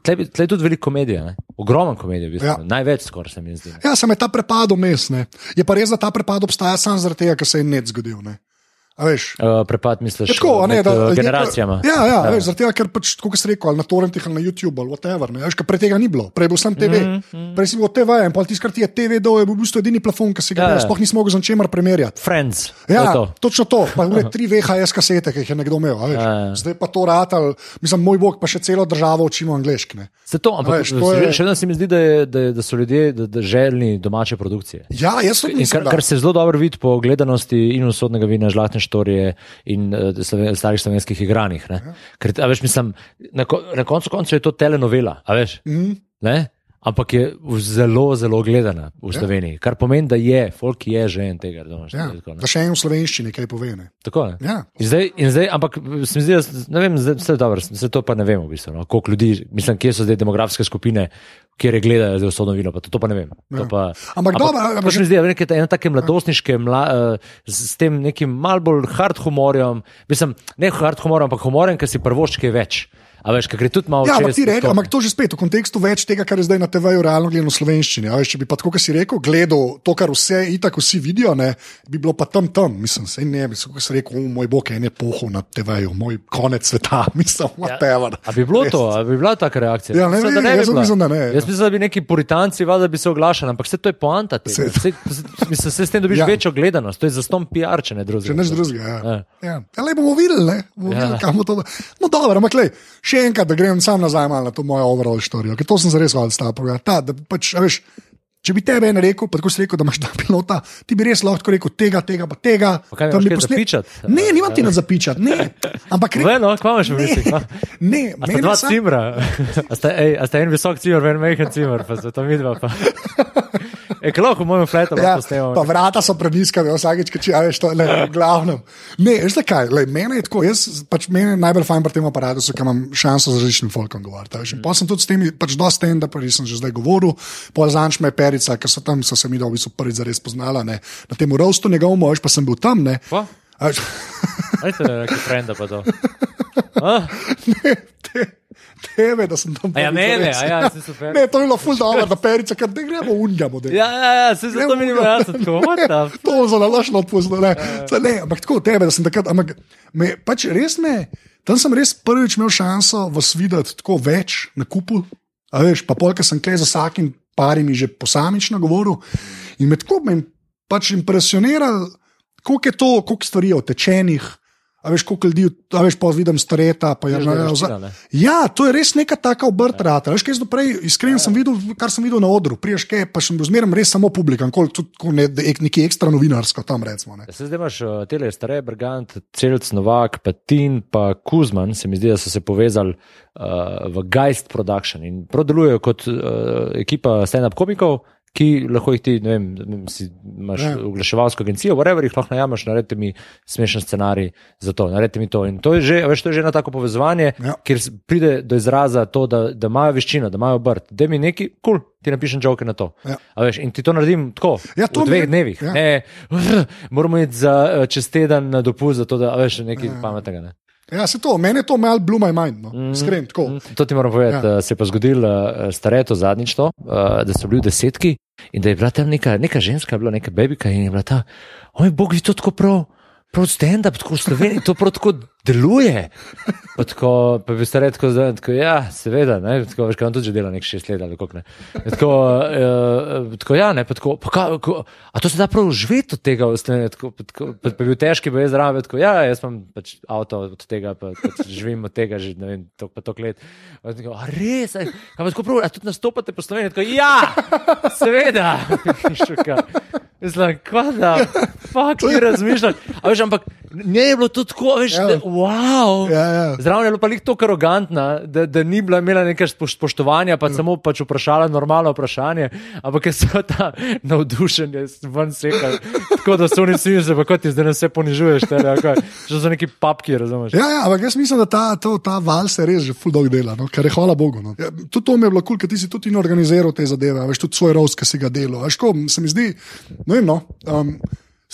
tle, tle je tudi veliko komedije, ne? ogromno komedije, v bistvu. Ja. največ skoraj se mi zdi. Ja, sem je ta prepad vmes. ne. Je pa res, da ta prepad obstaja samo zaradi tega, ker se je net zgodil. Ne. Uh, prepad, misliš, Je tako, ne, da, je- generacijama. Ja, ja, ja. Veš, zaradi tega, ker pač, kot si rekel, na torrentih ali na YouTubu ali whatever. Ne, veš, prej tega ni bilo, prej bil sam TV. Mm, mm. Prej si bil TV in pol tiskrat je TV dol, je bil v bistvu edini plafon, ki si ga Ja, ja, sploh nisi mogel z ničemer primerjati. Friends. Ja, to točno to. Pa ure tri VHS kasete, ki jih je nekdo imel. veš. Ja, ja. Zdaj pa to ratal, mislim, moj bog, pa še celo državo učimo angliški. ne. Se to, ampak Veš, to je- še vedno se mi zdi, da, je, da, da so ljudje da, da željni domače produkcije. Ja, jaz mislim, kar, kar se zelo dobro vidi po gledanosti in usodnega vina, žlahtne štorije in uh, starih slovenskih igranjih. ne. Ker, a veš, mislim, na, ko, na koncu koncev je to telenovela, a veš. Mhm. Ne? Ampak je zelo, zelo gledana v Sloveniji, kar pomeni, da je, folk je že en tega. Razumeš, Ja, tako, ne. da še en v slovenščini kaj pove. Ne. Tako, ne? Ja. In zdaj, in zdaj, ampak se mi zdi, da vem, zdaj, vse je dobro, vse to pa ne vemo, v bistvu, no, koliko ljudi, mislim, kje so zdaj demografske skupine, kjer je gledajo zdaj vso novino, pa to, to pa ne vem. To Ja. Pa, Ampak dobro, to ampak se mi zdi, da je neke, ena take mladostniške, mla, uh, s, tem nekim mal bolj hard humorjem, mislim, ne hard humorjem, ampak humorjem, ki si prvoščke več. A veš, ker gre tudi malo Ja, ampak rekel, ampak to že spet v kontekstu več tega, kar je zdaj na TV-ju realno gledano v slovenščini. a Veš, če bi pa tako, kot si rekel, gledal to, kar vse itak vsi vidijo, ne, bi bilo pa tam tam. Mislim, sej ne, bi, kot si rekel, "O, moj bog, en je pohov na TV-ju, moj konec sveta, mislim, whatever. A bi bilo to, a bi bila taka reakcija? Ja, ne Mislim, da bi jaz mislim, da ne, ja. Jaz mislim, da bi neki puritanci valjda bi se oglašali, ampak vse to je poanta. Se- Saj- Mislim, se s tem dobiš Ja. večjo gledanost, to je zaston PR, če ne drugega. Če neš drugega. Ja. Ja. Ja. Ja, le bomo videli, ne? bomo Ja. videli kam bo to. No, dobro, ampak lej, še enkrat, da grem sam nazaj na to mojo overall štorijo, ker to sem zares val stavil. Ta, da pač, a veš, če bi tebe en rekel, pa tako si rekel, da imaš ta pilota, ti bi res lahko rekel tega, tega, pa tega. Pa kaj, tam posnet- zapičat? Ne, nimam ti na zapičati, ne. Ampak re- Ne, no, kva imaš v Ne, mislih? no? ne, sta meni dva sam- cimra, a sta, ej, a sta en visok cimer, en mehen cimer, pa so to midva. Pa. E, klo, v mojem fletu Ja, lahko snemamo. pa vrata so preniska, da vsakeč, če ja, veš, to je v glavnem. Ne, veš zakaj, mene je tako, jaz pač mene je najbolj fajn pri tem aparatu, ker imam šanso z različnim folkom govoriti. Mm. Pa sem tudi s temi, pač dosta stand up sem že zdaj govoril, pol zanč me je perica, ker so tam, so se mi dobi so prvič zares poznala, ne. na tem rostu njegovem, veš, pa sem bil tam, ne. Pa? A veš, Ajte, neki frenda pa to. A? ne, te, tebe, da sem tam. A ja, zares. a ja, si super. Ne, to je bilo ful dobro, da perica, ker ne gremo unga model. Ja, ja, ja, se zato mi ni bilo jasno, tako, To je zelo lažno odpustilo. Ne. Saj ne, ampak tako tebe, da sem takrat. Ampak me, pač res me, tam sem res prvič imel šanso vas videti tako več na kupu. A veš, pa polka sem kle za vsakim parimi že posamično govoril. In me tako me pač impresioniral, koliko je to, koliko stvari je otečenih. A veš, koliko ljudi, a veš, pa vidim stareta. Pa je, ja, veščina, ne? ja, to je res neka taka obrtrata. Veš, kaj jaz do prej, iskreno sem videl, kar sem videl na odru, priješ kaj, pa bil zmeraj res samo publikan, kot ne, neki ekstra novinarsko tam recimo. Ne. Ja, Se zdaj imaš uh, tele stare, Brgant, Celc, Novak, Patin, pa Kuzman, se mi zdi, da so se povezali uh, v Geist Production in prav delujejo kot uh, ekipa stand-up komikov. Ki lahko jih ti, ne vem, ne si imaš Ja. oglaševalsko agencijo, whatever jih lahko najameš, naredite mi smešen scenarij za to, naredite mi to. In to je že, a veš, to je že eno tako povezovanje, Ja. kjer pride do izraza to, da, da imajo veščino, da imajo obrt. Da mi neki, kul, cool, ti napišem žoke na to. Ja. A Veš, in ti to naredim tako, Ja, to v dveh mi- dnevih. ja. Ne, moramo iti za eh, čez teden na dopust, zato da a veš nekaj ja. pametnega. Ne? Ja, se to, meni je to malo blue my mind, no. iskreno. tako. Mm, To ti moram povedati, Ja. se je pa zgodilo uh, stareto zadnjič to, uh, da so bili v desetki in da je bila tam neka, neka ženska, bila neka bebika in je bila ta, oj, bog, vi to tako prav. Prav stand-up, tako v Sloveniji, to prav tako deluje. Pa, tako, pa bi se rekel, da je ja, seveda, ne, tako, veš, kaj on tudi že dela nek šest let ali kako ne. Tako, uh, tako ja, ne, pa tako, pa ka, ko, a to se da prav živeti od tega, Sloveniji, tako, pa, tako, pa, pa bil težki, pa je zraven, tako, ja, jaz imam pač avto od tega, pa, pa živim od tega že, ne vem, tok, pa tok let. Pa Tako, a res, a, a, tako prav, a tudi nastopate po Sloveniji, tako, ja, seveda. Šuka. Mislim, kva da, fakt, ti razmišljaš. Veš, ampak Ne je bilo to tako, veš, Ja. da, wow. Ja, ja. Zraven je bilo pa lik tako arogantna, da, da ni bila imela nekaj spoš- spoštovanja, pa samo pač vprašala normalno vprašanje, ampak je se ta navdušenje ven sekal. Tako da so oni vsi pa kot ti zdaj vse ponižuješ, te, kaj, že so neki papki, razumeš. Ja, ja, ampak jaz mislim, da ta, to, ta val se res že ful dolg dela, no? kar je hvala Bogu. No? Ja, tudi to mi je bilo kul, cool, ker ti si tudi organiziral te zadeve, veš tudi svoj rost, ki si ga delal. Veš, ko, se mi zdi, ne vem, no. Um,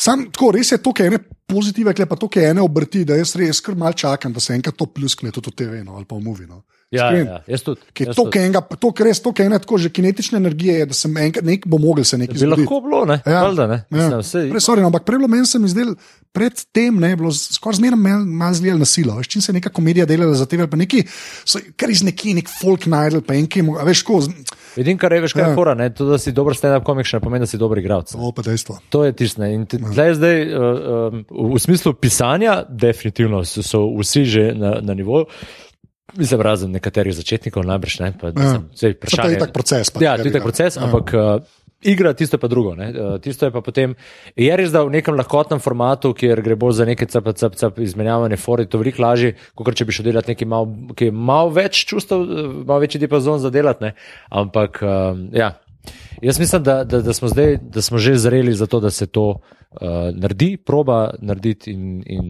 Sam tako, res je to, kar je ene pozitive, kle pa to, kar je ene obrti, da jaz res kar mal čakam, da se enkrat to pluskne tudi v TV no, ali pa v movie. Ja, Iskreno. ja, jaz tudi. Jaz to, kar enega, to, kar res to, kar ene tako že kinetične energije, je, da sem enkrat, nek bo mogel se nekaj Bi zgoditi. lahko bilo, ne? Ja, Valjda, ne? ja. Mislim, saj- Prej, sorry, no, ampak prej bilo meni se mi zdelo, predtem ne je bilo skoraj mal- malo zlijal na silo. Veš, čim se je neka komedija delala za tebe, pa neki, so, kar iz neki nek folk najdel, pa enki, a veš, ko, Vidim, kar je, veš, kaj Ja. je fora, ne? To, da si dober stand-up komik, še ne pomeni, da si dober igralec. to pa dejstvo. To je tisto. ne. In te- Zdaj, zdaj uh, um, v smislu pisanja, definitivno so, so vsi že na, na nivoju. Mislim, razen nekaterih začetnikov, najbrž ne. Pa, mislim, saj Se Ja. vprašanje- je tak proces. pa Ja, to je tak proces, Ja. ampak uh, igra, tisto je pa drugo. Ne? Uh, tisto je pa potem, je res, da v nekem lahkotnem formatu, kjer gre bolj za neke cap, cap, cap, izmenjavanje fori, to veliko lažje, kot če bi šel delati nekaj malo, ki je malo več čustev, eh, malo večji diapazon za delati. Ne? Ampak uh, ja. Jaz mislim, da, da, da, smo zdaj, da smo že zreli za to, da se to uh, naredi, proba narediti. In, in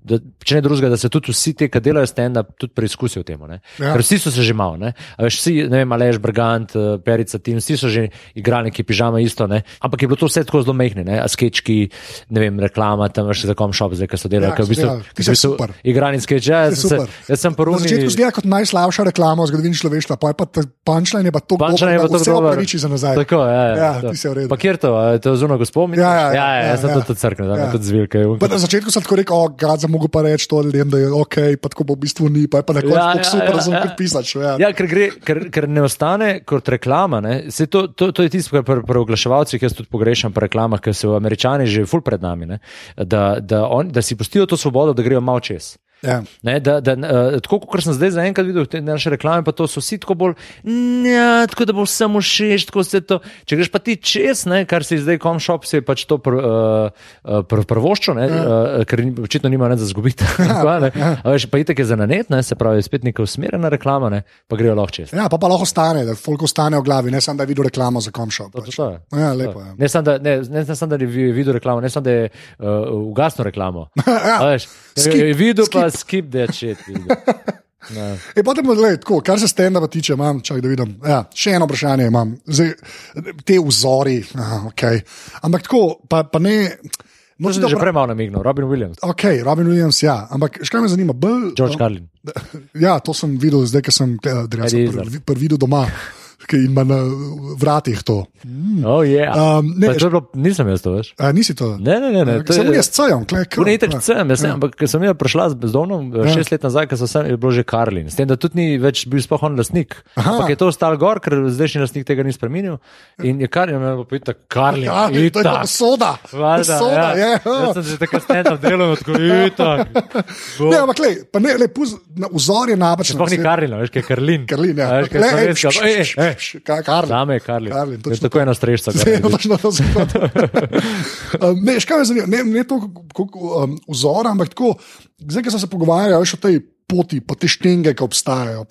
da, če ne drugega, da se tudi vsi ti, ki delajo stand-up, tudi preizkusijo v tem. Ja. Ker vsi so se že malo, ne? A veš, vsi, ne vem, Alež, Brgant, eh, Perica, Tim, vsi so že igrali neki pižama isto, ne? ampak je bilo to vse tako zelo mehne, ne? a skečki, ne vem, reklama, tam še za kom šop, zdaj, ki so delali, Ja, v bistvu, delali. ki so super. igrani skeč. Ja, jaz, se- jaz sem Na porunil. začetku zgleda kot najslabša reklama v zgodovini človeštva, pa je pa punčline pa to Punčanje je pa to vse opraviči za nazaj. Tako, ja, ja, Ja, to. ti si v redu. Pa kjer to, a je to zuno gospod? misliš? Ja, ja, ja, ja, ja, ja, sem ja. tudi crkven, da Ja. tudi zvilka. je Pa na začetku sem tako rekel, oh, grad za mogo pa reči to ljudem, da je ok, pa tako pa v bistvu ni, pa je pa na koncu Ja, ja, ja, super, ja, razumem, ja. kot pisač. Ja. Ja, ker, gre, ker, ker ne ostane kot reklama. To, to, to je tisto, kar pri, pri oglaševalcih jaz tudi pogrešam pri reklamah, ker so američani že ful pred nami. ne. Da, da, on, da si pustijo to svobodo, da grejo malo čez. Ja. Ne, da, da, uh, tako kot sem zdaj zaenkrat videl te naše reklame, pa to so vsi tako bolj, ja, tako da bo vsem všeč, tako se to. Če greš pa ti čez, ne, kar si zdaj komšop, si je pač to pr, uh, pr, prvoščo, ne, Ja. uh, ker očitno nima ne za zgubiti. Ja, veš, pa itek je za nanet, ne, se pravi, spet neka usmerjena reklama, ne, pa grejo lahko čez. ja, pa pa lahko stane, da folk ostane v glavi, ne samo da je videl reklamo za komšo. To, Pač. to je. Ja, lepo je. Ne samo, da, ne, ne, ne samo, da je vi- videl reklamo, ne samo, da je uh, ugasnil reklamo. Ja, A veš, skip, je videl pa skip. skip, je čet. Ne. E, potem, gled, tako, kar se stand-upa tiče, imam, čak, da vidim. Ja, še eno vprašanje imam. Zdaj, te vzori, aha, okay. ampak tako, pa, pa ne. Sem da že vra- prej malo namignil, Robin Williams, Ok, Robin Williams, ja, ampak škaj me zanima, bolj. George Carlin. Ja, to sem videl, zdaj, ko sem Eddie prvi Izzard. pr videl doma, ki ima na vratih to. Oh, yeah. Um, ne, Pa bilo, nisem jaz to, veš. A, nisi to? Ne, ne, ne. ne to Sem je- jaz cajem, klej. To ni tako cem, jaz sem, ampak ker sem jaz prišla z bezdovnom Ja. šest let nazaj, ker sem, je bilo že Karlin. S tem, da tudi ni več bil sploh on lastnik. Aha. Ampak je to ostal gor, ker zdajšnji lastnik tega ni spremenil. In je Karlin, me pa pita, Karlin, Ja, to je soda. Valjda, soda, ja. je. Jaz sem že takrat stand-up delal, tako itak. Ne, ampak lej, pa ne, lej, puz, na, vzor je napačen. Sploh ni Karlin, veš, kaj je Karlin. Karlin, ja. A Veš, kaj Le, ej, Ej, ej, š, ej. š, Ka- Karlin. Zame je Karlin. Karlin, točno tako eno strešco. Zdaj, točno to zgodi. Um, Ne, škaj me zanima, ne, ne to kot um, vzor, ampak tako, zdaj, ko sem se pogovarjal veš, o tej poti, pa te štenge, ki obstajajo.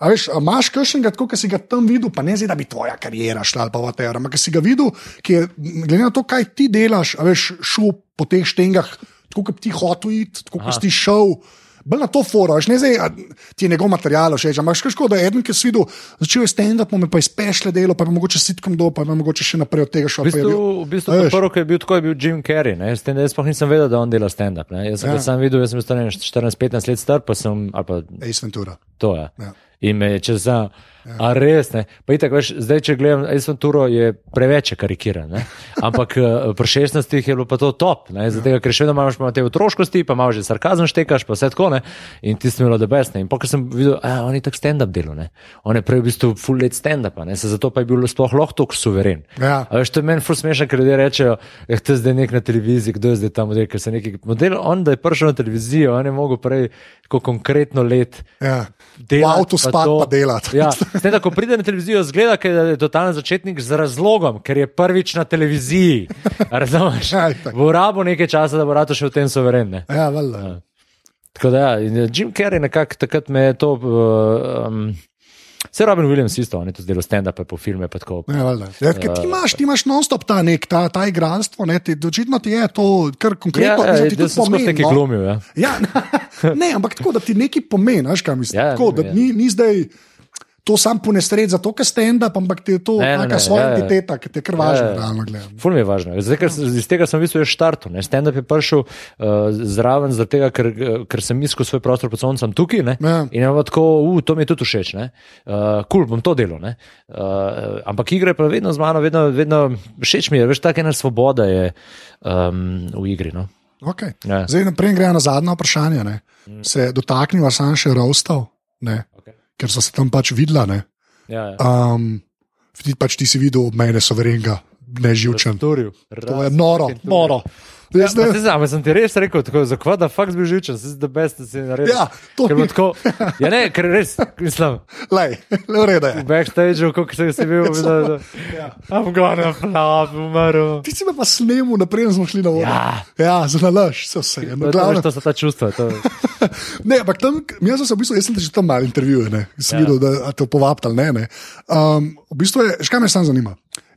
A veš, a imaš kakšnega, tako, ki si ga tam videl, pa ne zdaj, da bi tvoja karijera šla ali pa whatever, ampak ki si ga videl, ki je, glede na to, kaj ti delaš, a veš, šel po teh štengah, tako kot ti hotel iti, tako kot si šel. Bolj na to foro, veš, ne zdaj, ti je njegov material všeč, ampak škoda, da je eden, ki si videl, začel je stand-up, me pa izpešle delo, pa je mogoče sitkom do, pa je mogoče še naprej od tega šel. V pa je bistvu, bil- v bistvu prvo, ki je bil tako, je bil Jim Carrey. Ne? Da jaz sploh nisem vedel, da on dela stand-up. Jaz sem Ja. ga sam videl, jaz sem bil star 14-15 let star, pa sem, pa Ace Ventura. to je. Ja. In me je čez za. A res ne. Pa itak, veš, zdaj, če gledam, Ace Ventura je preveč karikiran. Ne? Ampak eh, pri 16 je bilo pa to top. Ne? Zato, ker še vedno imaš pa te otroškosti, pa imaš že sarkazem štekaš, pa vse tako. Ne? In ti si imel debesne. In pokaj sem videl, da on je tak stand-up delo. Ne? On je prej v bistvu full let stand-upa, ne? se zato pa je bil sploh lahko tako suveren. Ja. A veš, to je meni ful smešno, ker ljudje rečejo, da je zdaj nek na televiziji, kdo je zdaj ta model, ker se neki model, on da je prišel na televizijo, on je mogel prej tako konkretno let. Ja. delati v avtu pa spati to. pa delati. Ja, Da ko pride na televizijo, zgleda, da je totalni začetnik z razlogom, ker je prvič na televiziji. Razumeš? Ja. Bo rabo nekaj časa, da bo rado še v tem soveren. ne. Ja, valjda. Ja. Tako da, ja, in Jim Carrey nekako takrat me je to. Um, Vse Robin Williams isto, on je to zdelo stand-up po filme. tako. Ja, valjda. ja, ker ti imaš, ti imaš non-stop ta, nek, ta, ta igralstvo, ne, ti, očitno ti je to kar konkretno. Ja, mislim, ti da tudi pomeni, nekaj no. glumil. Ja. Ja, ne, ampak tako, da ti nekaj pomeni, veš kaj mislim. Ja, tako, da ja. ni, ni zdaj to sam po nesreč, zato ker stand-up, ampak ti je to Ne, ne, neka ne, svoja ja, ja. identiteta, ki ti je kar važna, Ja, realno gledano. Ful mi je važno. Zdaj, ker, iz tega sem v bistvu jaz štartil. ne. Stand-up je prišel uh, zraven, tega, ker, ker sem iskal svoj prostor pod soncem tukaj. Ne? Ja. In je tako, uh, to mi je tudi všeč. Kul, uh, cool, bom to delal. ne. Uh, ampak igre pa vedno z mano, vedno, vedno všeč mi je. Veš, tako ena svoboda je um, v igri. No? Okay. Ja. Zdaj, naprej gremo na zadnje vprašanje. Ne. Se dotakniva sam še roastov, ne. Ker so se tam pač videla. Ne. Ja, ja. Um, pač ti si videl mene, soverenga, neživčen. Storil. To je noro, noro. Ja, ne- pa, zdaj, sem ti res rekel, tako, za kva da faks bi živčen, si the best, da si naredil. Ja, to ni- bo tako. Ja, ne, ker res, mislim. Lej, le v redu je. v backstageu, kako se je bil, da je Ja. Afgana, flap, umrl. Ti si me pa snemu, naprej smo šli na vodo. Ja. ja za nalaž, vse. To, No, to, glavno, veš, to so ta čustva. To, ne, ampak tam, jaz sem se v bistvu, jaz sem že tam malo intervjuje, ne, sem Ja. videl, da te povabite ali ne. ne. Um, v bistvu je, škaj me sam zanima.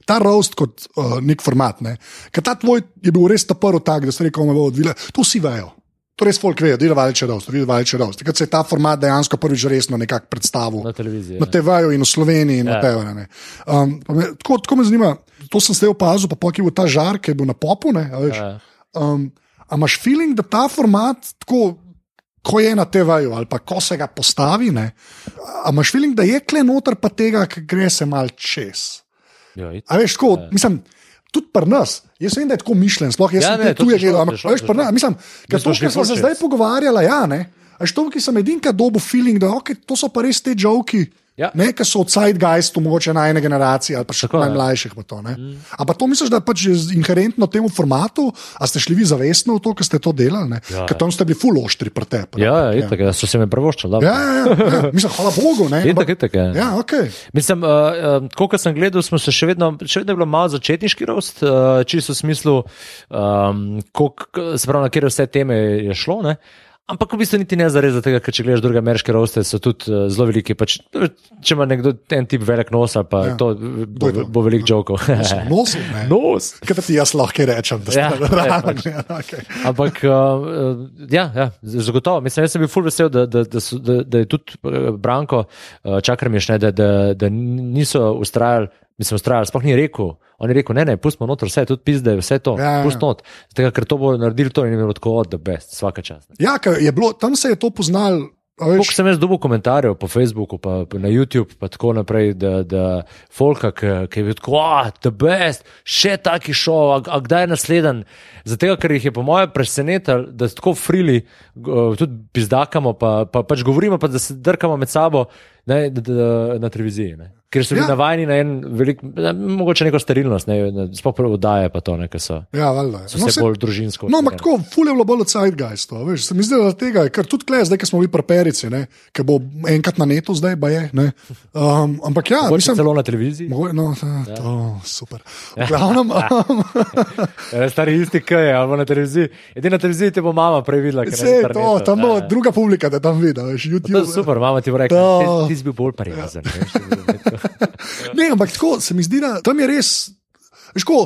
Ta roast kot uh, nek format, ne. ker ta tvoj je bil res ta prvi tak, da si rekel, da bo odvila, to vsi vejo. To res folk ve, da je valče roast, da je valče roast. Takrat se je ta format dejansko prvič resno nekako predstavil. na televiziji. Na. TV-ju in v Sloveniji, in Ja. na TV. Um, pa me, tako, tako me zanima, to sem zdaj opazil, pa pokaj je bil ta žar, ki je bil na popu. Ne, a veš, Ja. um, a imaš feeling, da ta format, tako, ko je na TV-ju ali pa ko se ga postavi, ne, a imaš feeling, da je kle noter pa tega, ki gre se mal čez. Ja, A veš, tako, mislim. Tudi pri nas, jaz vem, da je tako mišljen, sploh jaz Ja, ne, si šel, gledal, ampak šel, veš, pri nas, mislim, ker to, kar smo se zdaj pogovarjali, ja, ne. A že to, ki sem edinka dobil feeling, da okay, to so pa res te žoki, Ja. ne, ki so od Zeitgeistu, mogoče na ene generacije ali pa še Tako, ja. najmlajših. Pa to, mm. Ampak to misliš, da je pač inherentno temu formatu, a ste šli vi zavestno v to, ker ste to delali, ne? Ja. ker tam ste bili full oštri pri tebi. Ja, ja, itak, ja, so se mi prvoščali. Ja, ja, ja, ja. Mislim, hvala Bogu. Ne, Itak, ampak- itak, ja. ja, okay. Mislim, uh, uh, kot sem gledal, smo se še vedno, še vedno je bilo malo začetniški rost, uh, čisto v smislu, um, kolik, se pravi, na kjer vse teme je šlo. Ne? Ampak v bistvu niti ne zares, zato, ker če gledaš druge ameriške roste, so tudi uh, zelo veliki. Pač, če ima nekdo en tip velik nos, pa Ja. to, bo, je to? bo velik žokov. Nosil, ne. Nos. Kaj ti jaz lahko rečem, da ste Ja, ne, pač. gledali? Okay. Ampak, uh, ja, ja, zagotovo. Mislim, jaz sem bil full vesel, da, da, da, so, da, da je tudi eh, Branko, uh, čakar mi je šne, da, da, da niso ustrajali. Mislim, ustrajali, sploh ni rekel. On je rekel, ne, ne, pustimo noter, vse je tudi pizde, vse to, Ja, ja. pustimo not. Tega, ker to bo naredil to in je bilo tako od the best, vsaka čas. ne. Ja, je bilo, tam se je to poznal. Veš, sem jaz dobil komentarjev po Facebooku, pa na YouTube, pa tako naprej, da, da Folka, ki, je bil tako, ah, the best, še taki šov, a, a kdaj je naslednji. Zato, ker jih je po mojem presenetilo, da so tako frili, tudi pizdakamo, pa, pa pač govorimo, pa da se drkamo med sabo ne, da, da, na televiziji. Ne. Ker so bili Ja. ja. navajeni na en velik, ne, mogoče neko sterilnost, ne, sploh prvo oddaje, pa to, ne, ki so, ja, valjda. so vse saj- bolj družinsko. No, ampak usmerjene. tako, ful je bilo bolj od Zeitgeista. Veš, se mi zdi, da tega, je, ker tudi klej, zdaj, ki smo bili preperici, ki bo enkrat na netu, zdaj pa je. ne. Um, ampak ja, Mogoče mislim, celo na televiziji. Mogoče, no, ja. to, super. V glavnem, um, Ja, Stari isti kaj je, ali na televiziji. Edina na televiziji te bo mama prej videla. vse je to, tam bo Ja, ja. druga publika, da tam vidi, veš, To YouTube. je super, mama ti bo rekla, To- ti, ti si bil bolj prijazen. Ne, ampak tako se mi zdi, da tam je res. veš, Ko,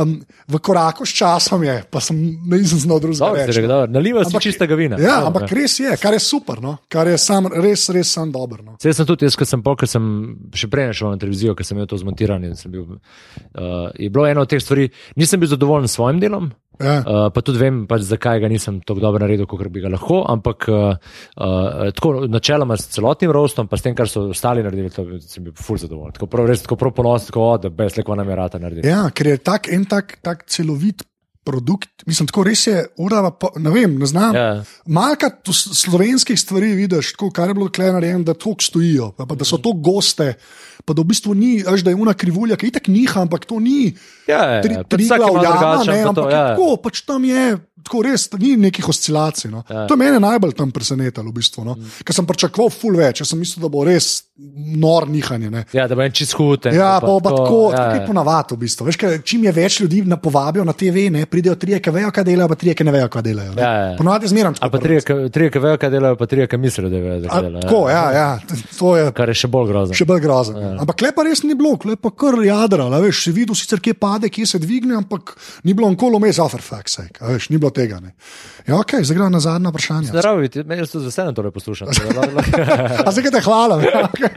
um, v koraku s časom je, pa sem nisem znal drugega dobro, Naliva si čistega vina. Ja, Dobro, ampak res je, kar je super, no? kar je sam, res, res sam dobro. No? Sej sem tudi jaz, ko sem, pol, ko sem še prej šel na televizijo, ker sem imel to zmontiranje. sem Bil, uh, je bilo eno od teh stvari, nisem bil zadovoljen s svojim delom. Ja. Uh, pa tudi vem, pač, zakaj ga nisem tako dobro naredil, kot bi ga lahko. Ampak uh, uh, tako načeloma s celotnim rostom, pa s tem, kar so ostali naredili, to sem bil ful zadovoljen. Tako prav, res tako prav ponosen, tako da brez leko nam je rata narediti. Ja, ker je tak, en tak, tak celovit produkt. Mislim, tako res je, urava, pa, ne vem, ne znam. Ja. Malka slovenskih stvari vidiš, tako, kar je bilo tukaj narejeno, da tako stojijo, pa, pa da so to goste. Pa da v bistvu ni, veš, da je una krivulja, ki itak niha, ampak to ni Ja, ja, tri, ja. Tri glavjana, drugačen, ne, to, ampak ja. je tako, pač tam je, tako res, ni nekih oscilacij. No. Ja. To je mene najbolj tam presenetilo, v bistvu, no. ker sem pričakoval ful več, jaz sem mislil, da bo res nor nihanje. Ne. Ja, da bo en čist hud. Ja, pa pa tako, ja, tako je ja. ponovadi v bistvu. Veš, kaj, čim je več ljudi na povabijo na TV, ne, pridejo trije, ki vejo, kaj delajo, pa trije, ki ne vejo, kaj delajo. ne. Ja, ja. Ponovadi zmeraj Ali pa trije, ki- vejo, kaj delajo, pa trije, ki mislijo, da vejo, da A, delajo. Tako, ja, ja, to je Kar je še bolj grozno. še bolj grozno. Ja. Ampak lepa res ni bilo, lepa kar jadra. a Veš, si videl sicer, kje pade, kje se dvigne, ampak ni bilo nikoli vmes, afterfax, veš, ni bilo tega. Ne. Ja, ok, zdaj gremo na zadnje vprašanje. Zdravo, meni je to z veseljem tole poslušam. A zdaj te hvala. ja, okej.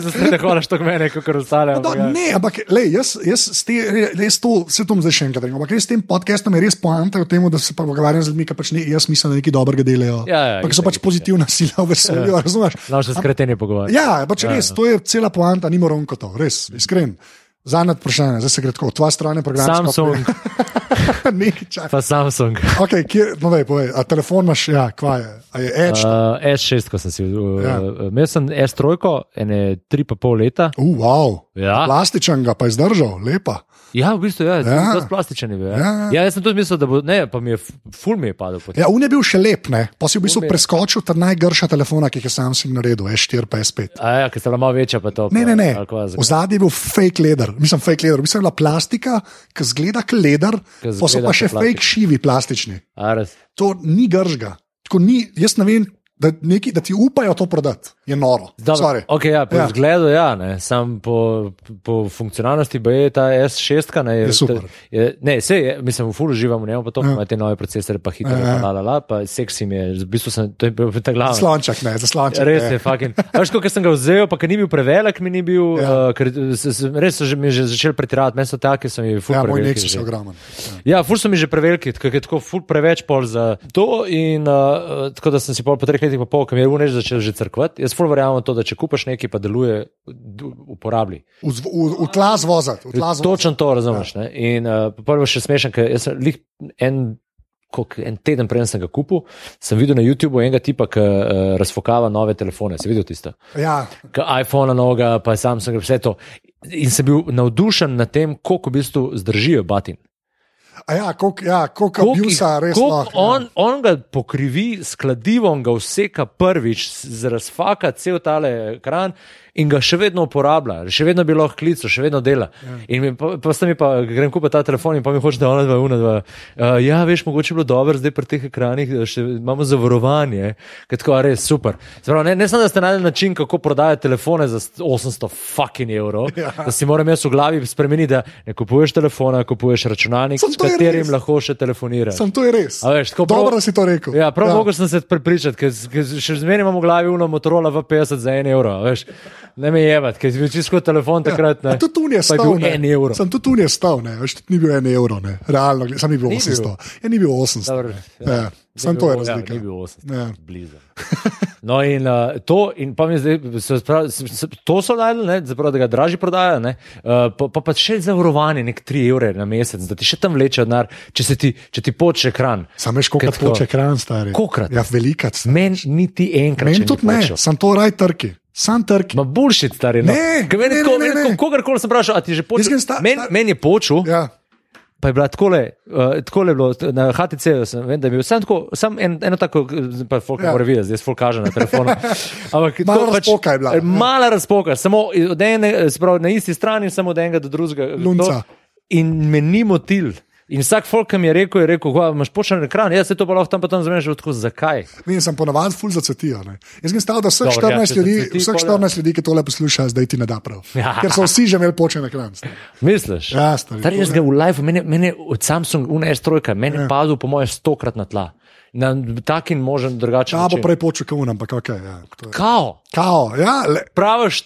Zdaj te hvalaš tako mene, kot ostale. No, ampak ja. ne, ampak lej, jaz, jaz te, res to, se to zdaj še enkrat rekel. Ampak res s tem podcastom je res poanta v tem, da se pogovarjam z ljudmi, ki pač ne, jaz mislim, da nekaj dobrega delajo. Ja, ja, pa ki so pač pozitivna sila v vesolju, ja. razumeš? Znamo se skreteni pogovarjati. Ja, pač res, to je cela poanta, ni moronko to, res, iskren. Zadnje vprašanje, zdaj se gre tako, tvoja stran je program. Samsung, Nekaj časa. pa Samsung. Okay, kje, no, daj, povej, a telefon imaš, ja, kva je? A je Edge? Uh, Uh, S6, ko sem si. Uh, Ja. ja. Imel sem S3, ene tri pa pol leta. uh, wow. Ja. Plastičen ga pa je zdržal, lepa. Ja, v bistvu je, Ja. ja. zelo plastičen je bil. Ja. Ja, Ja, ja. ja. jaz sem tudi mislil, da bo, ne, pa mi je, ful mi je padel. potem. Ja, un je bil še lep, ne? pa si v bistvu je- preskočil ta najgrša telefona, ki jih je Samsung naredil, S4, pa S5. A ja, ker sta bila malo večja, pa to. Ne, ne, ne. V zadnji je bil fake leder, mislim, fake leder, mislim, je bila plastika, ki zgleda kot leder, pa so pa še kot plastika. fake šivi plastični. To ni gržga. Tako Ni, jaz ne vem, da, neki, da ti upajo to prodati, je noro. Okay, ja, po Ja. ja. zgledu, ja, ne, sam po, po funkcionalnosti je ta S6. Ne, Je super. Je, ne, se je, mislim, v fulu živim v njemu, pa to Ja. ima te nove procesore, pa hitro, Ja, ja, ja. pa la, la, pa seksi mi je, v bistvu sem, to je bil ta glavni. Slonček, ne, za slonček. Res ne. je, fucking. Veš, ko sem ga vzel, pa ker ni bil prevelik, mi ni bil, Ja. ja. uh, ker se, res so že, mi že začeli pretiravati, meni so taki, so mi ful Ja, moj nek so se ogromen. Ja, ful so mi že preveliki, tako je tako ful preveč pol za to. In, uh, tako da sem si pol po treh letih pa pol, ki mi je runež začel že crkvati. Jaz ful verjamem to, da če kupaš nekaj, pa deluje, uporablji. V, v, v tla zvozati. v tla zvozati. Točno to razumeš. Ja. In uh, prvo še smešen, ker jaz sem lih en. Kolik, en teden prej sem ga kupil, sem videl na YouTubu enega tipa, ki uh, razfokava nove telefone. Si videl tisto? Ja, K iPhone, noga, pa Samsung, vse to. In sem bil navdušen nad tem, koliko v bistvu zdržijo batin. A ja, koliko ja, kolik Koliko abusa jih- res koliko lahko. on, on ga pokrivi s kladivom, ga vseka prvič, z- razfaka cel tale ekran in ga še vedno uporablja, še vedno bi lahko klical, še vedno dela. Ja. In mi, pa, pa, mi pa grem kupiti ta telefon in pa mi hoče, da ona dva, una dva. Uh, ja, veš, mogoče je bilo dobro zdaj pri teh ekranih, še imamo zavarovanje, ker tako a res super. Zapravo, ne, ne samo, da ste najdeli način, kako prodajati telefone za 800 fucking evrov, ja. da si moram jaz v glavi spremeniti, da ne kupuješ telefona, kupuješ računalnik, s je katerim lahko še telefoniraš. Sem to je res. A veš, tako prav- Dobro si to rekel. Ja, prav ja. mogoče sem se prepričati, ker, še zmeraj imam v glavi uno Motorola v 50 za 1 evro. Veš, ne me jebat, ker si bil čisto telefon takrat. Ja, Tudi tu je stal. 1 evro. Sem tudi tu je stal, ne. Veš, ni bil en evro, ne. realno, sam ni bil Ni 800. Ja, ni bil 800. Dobro, Ja, Sam Ni to je bil- razlika. Ja, ni bil 800, Ja. blizu. No, in uh, to, in pa mi zdaj, se sprav, se, to so najdel, ne, zapravo, da ga dražji prodajajo, ne, uh, pa, pa, pa še zavarovanje, nek 3 evre na mesec, da ti še tam vleče denar, če, ti, če ti poče ekran. Sam veš, koliko poče ekran stari. Kolikrat? Ja, velikac. Meni niti enkrat. Meni tudi ne, sem to raj trki. Sam trki. Ma bullshit, stari. No. Ne, Ker meni ne, tako- ne, ne, meni tako- ne. Kogarkoli sem vprašal, a ti že sta- Meni men je počel, Ja. pa je bila takole, uh, takole bilo na HTC, sem, vem, da je bil sam, tako, sam en, eno tako, eh, pa folk Ja. ja. mora videti, zdaj folk kaže na telefonu. Ampak Mala tako razpoka je bila. eh, Mala razpoka, samo od ene, se pravi, na isti strani, samo od enega do drugega. Lunca. To, in me ni motil. In vsak folk, ki mi je rekel, je rekel, "Hva, imaš počen ekran, jaz se to pa lahko tam pa tam zmeniš, tako zakaj. Vem, sem ponavadi ful zacetijo. Ne. Jaz sem stal, da vseh Dobro, ja, 14 če ljudi, zaceti, vseh pol ja. 14 ljudi, ki tole poslušajo, zdaj ti ne da prav. Ja. Ker so vsi že imeli počen ekran. Misliš? Ja, stari, Stari, to jaz ga v live, meni, meni od Samsung UNS3, meni je padel po moje stokrat na tla. Na tak in možen drugačen Ja, bo način. prej počel kot un, ampak ok. Ja. Kao, Kao, ja, le, praviš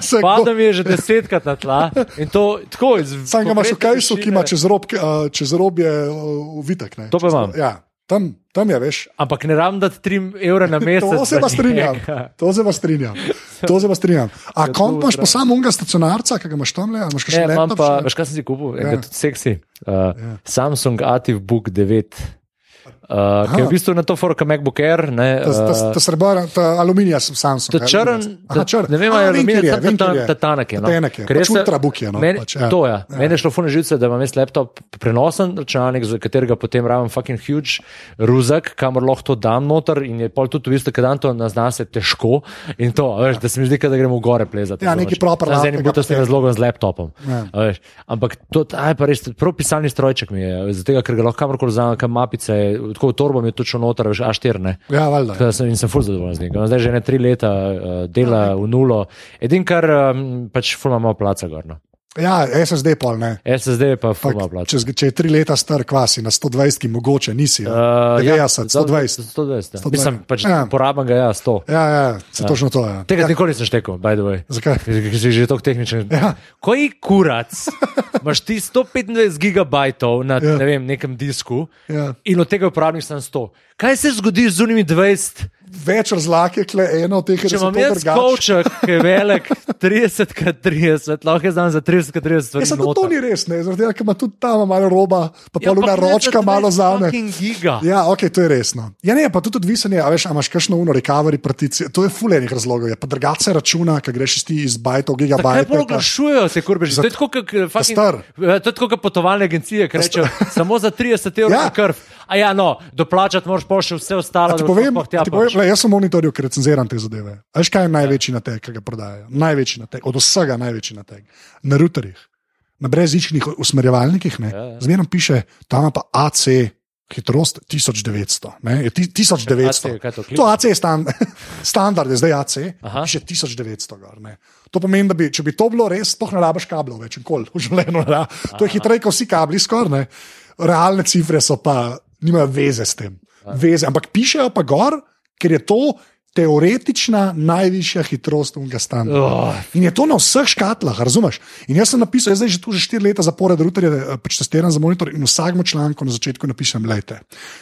se Padel mi je že desetkrat na tla to tako iz. Sam ga imaš v kajsu, ki ima čez rob, čez rob je uh, vitek. Ne, To pa imam. Ja, tam, tam je, veš. Ampak ne rabim dati 3 evre na mesec. To se pa strinjam. To se pa strinjam. To se pa strinjam. A Ja, to imaš pa samo unga stacionarca, ki ga imaš tam le, imaš Ne, imam laptop? pa, še? veš kaj sem si kupil, Ja. tudi seksi. Uh, Samsung Ativ Book 9. Uh, ki je v bistvu na to forka MacBook Air. Ne, Ta, ta, uh, ta ta aluminija sem Samsung. Ta črn, Aha, ta- črn. ne vem, ali je aluminij, kjer je, ta- vem, ta- je. ta tanek je, no. Tanek je, pač ultrabook je, no, Meni, pač, ja. To je. Ja. Meni je šlo fune živce, da imam jaz laptop prenosen računalnik, za katerega potem rabim fucking huge ruzak, kamor lahko to dam noter in je pol tudi v bistvu, kad dan to nazna se težko in to, veš, da se mi zdi, kot da gremo gore plezati. Ja, neki proper Z lap, enim butastim potem- razlogom z laptopom. Ja. Veš, ampak to aj pa res, prav pisalni strojček mi je, zato ker ga lahko kamorkoli vzamem, kam mapice, tako torbo mi je točno noter, veš, A4 ne. Ja, valjda. Tako da sem, in sem ful zadovoljen z njim. Zdaj že ne tri leta uh, dela v nulo. Edin, kar um, pač ful ima malo placa gor. Ja, SSD pol ne. SSD je pa ful Fak, ima placa. če, če je tri leta star, kvasi na 120, ki mogoče nisi. Uh, Uh, ja, 90, 120. 120. 120. 120. Mislim, pač Ja. ja. porabam ga, ja, 100. Ja, ja, se točno to je. Tega ja. ja. nikoli nisem štekel, by the way. Zakaj? Ker si že tako tehničen. Ja. Koji kurac imaš ti 125 gigabajtov na Ja. ja. ne vem, nekem disku Ja. in od tega uporabiš samo 100? Kaj se zgodi z unimi 20? Več razlag je, kle, eno od teh, Če je imam to jaz drugače. kovček, ki je velik 30x30, lahko jaz dam za 30x30 stvari. Ja, noter. to ni res, ne, zaradi tega, ker ima tudi tam malo roba, pa ja, poluna ročka malo 20 zame. Ja, ok, to je resno. Ja, ne, pa tudi odvisen je, a veš, a imaš kakšno uno recovery partici, to je fulejnih razlogov, je, pa drugače računa, ki greš iz iz bajtov, gigabajtov. pa oglašujejo se, kurbež? To je tako, kot fucking- star. Ja, to je tako, kot potovalne agencije, ki rečejo samo za 30 evrov Ja. ja. krv. A ja, no, doplačati moraš pa še vse ostalo. A Ti povem, ti povem prišel. Le, jaz sem monitoril, ker recenziram te zadeve. Veš, kaj je največji nateg, ki ga prodajajo? Največji nateg, od vsega največji nateg. Na routerjih, na brezžičnih usmerjevalnikih, ne, Ja, ja. zmeraj piše, tam pa AC. Hitrost 1900, ne, je ti- 1900. AC, je to, to AC je stand, standard, je zdaj AC, Aha. piše 1900. Gor, ne. to pomeni, da bi, če bi to bilo res, sploh ne rabiš kablov več, nikoli v življenju. To je hitreje, kot vsi kabli skoraj. Realne cifre so pa, nimajo veze s tem. Veze, ampak pišejo pa gor, ker je to teoretična najvišja hitrost unga standarda. Oh, In je to na vseh škatlah, razumeš? In jaz sem napisal, jaz zdaj že tu že štiri leta zapored, routerje eh, pač testiram za monitor in v vsakem članku na začetku napišem, lejte,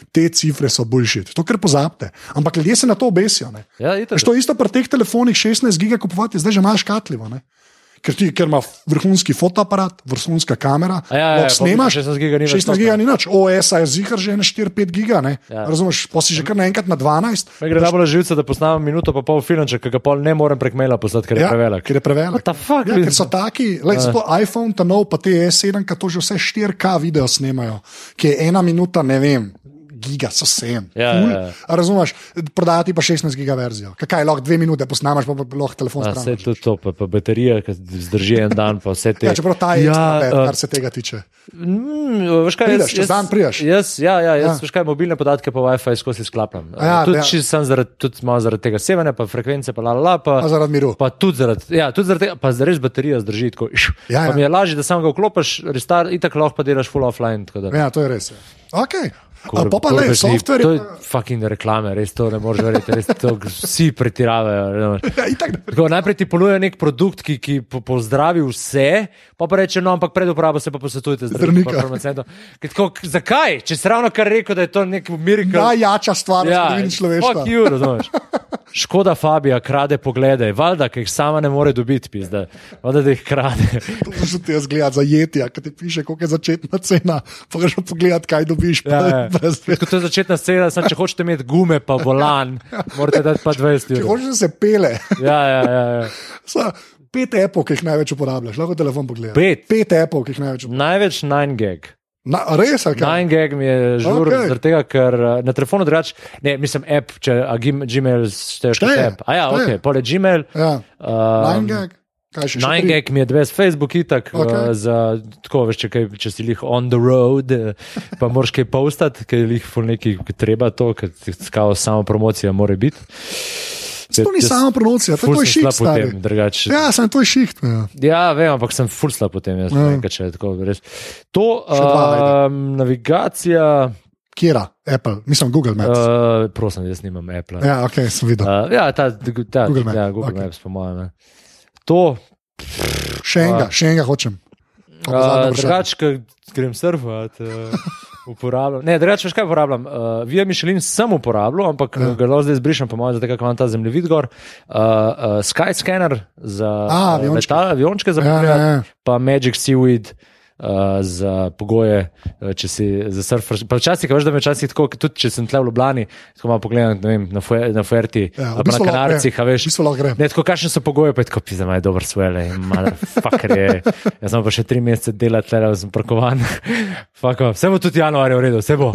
te cifre so boljši, to kar pozabite. Ampak ljudje se na to obesijo. ne. ja, itak. Veš, to je isto pri teh telefonih 16 giga kupovati, zdaj že imaš škatljivo. Ne? Ker, ti, ker ima vrhunski fotoaparat, vrhunska kamera, A ja, ja, snemaš. 16 giga ni več 16 giga ni nič, OS je zihar že na 4-5 giga, ne? Ja. razumeš, pa si že kar naenkrat na 12. Me gre najbolj živce, da posnamem minuto pa pol filmček, ki ga pol ne morem prek maila poslati, ker je Ja, prevelik. ker je prevelik. What the fuck, Ja, ker so taki, lej, zato iPhone, ta nov, pa te S7, ki to že vse 4K video snemajo, ki je ena minuta, ne vem. Giga so sem. Ja, Ful. ja, ja. Razumeš, prodajati pa 16 giga verzijo. Kaj, lahko dve minute posnamaš, pa, pa lahko telefon stran. Vse to, to pa, pa baterija, ki zdrži en dan, pa vse te. Ja, čeprav ta je ja, uh, kar se tega tiče. Mm, veš kaj, Prideš, jaz- dan prideš. Jaz, ja, ja, jaz, Ja. veš kaj, mobilne podatke pa Wi-Fi skozi sklapljam. A ja, tudi, ja. sem zaradi, tudi malo zaradi tega sevanja, pa frekvence, pa la la la. Pa, Pa zaradi miru. Pa tudi zaradi, ja, tudi zaradi tega, pa res baterija zdrži tako. Ja, Ja, ja. Mi je lažje, da samo ga vklopiš, restar, itak lahko pa delaš full offline. Ja, to je res. Ja. Okay. Kor- Pa pa ni- software. To je fucking reklame, res to ne moreš verjeti, res to vsi pretiravajo. ne. Ja, ne. Tako, najprej ti ponuja nek produkt, ki, ki po, pozdravi vse, pa pa reče, no, ampak pred uporabo se pa posvetujte z zdravnikom. Zakaj? Če si ravno kar rekel, da je to nek miracle. Najjača stvar v zgodovini človeštva. fuck you, razumeš. Škoda Fabija krade poglede, valjda, ki jih sama ne more dobiti, pizda. Valjda, da jih krade. Poslušaj, ti jaz gledam za jetja, ki ti piše, koliko je začetna cena. Pa greš pogledat, kaj dobiš. Ja, ja. Brez to je začetna scena, samo če hočete imeti gume, pa volan, morate dati pa 20 Če ur. hočeš, da se pele. Ja, ja, ja, ja. Sa, pet apov, ki jih največ uporabljaš, lahko telefon pogledaš. Pet? Pet apov, ki jih največ uporabljaš. Največ 9 gig. Na, res, ali kaj? 9 gig mi je žur, okay. zaradi tega, ker eh, na telefonu drugače, ne, mislim, app, če a Gmail šteješ kot app. A ja, šteje. ok, pole Gmail. Ja, Um, nine gag. Kaj še? še 9 tri? gig mi je 20 Facebook itak, Okej. okay. uh, za, tako veš, če, kaj, če si jih on the road, eh, pa moraš kaj postati, ker jih ful neki ki treba to, ker kao samo promocija mora biti. To ni samo promocija, to je stari. drugače. Ja, sem tvoj šiht. Ja. Ja, vem, ampak sem full slab potem, jaz Ja. ne vem, če je tako res. To, dva, um, navigacija, Kjera? Apple, mislim Google Maps. Uh, uh, prosim, jaz nimam Apple. ja, ok, sem videl. Uh, Uh, ja, ta, ta Google Maps, Ja, Google okay. Maps, po mojem. To, še enega, še enega hočem. Uh, drugače, ko grem surfati, uh, uporabljam. Ne, drugače, veš kaj uporabljam. Uh, Via Michelin sem uporabljal, ampak Ja. ga lahko zdaj izbrišem, po mojem, zato ker imam ta zemljevid gor. Uh, uh, Skyscanner za A, aviončke. letal- aviončke za Ja, ja, ja. pa Magic Seaweed. uh, za pogoje, uh, če si za surfer. Pa včasih, veš, da me včasih tako, tudi če sem tle v Ljubljani, tako malo pogledam vem, na, Fuer, na Fuerti, Ja, v bistvu na lahko Kanarcih, a veš. V bistvu. Ne, tako kakšne so pogoje, pa je tako pisa, maj dober svele, motherfucker je. Jaz sem pa še tri mesece delati, tle sem parkovan. Vse bo tudi januarja v redu, vse bo.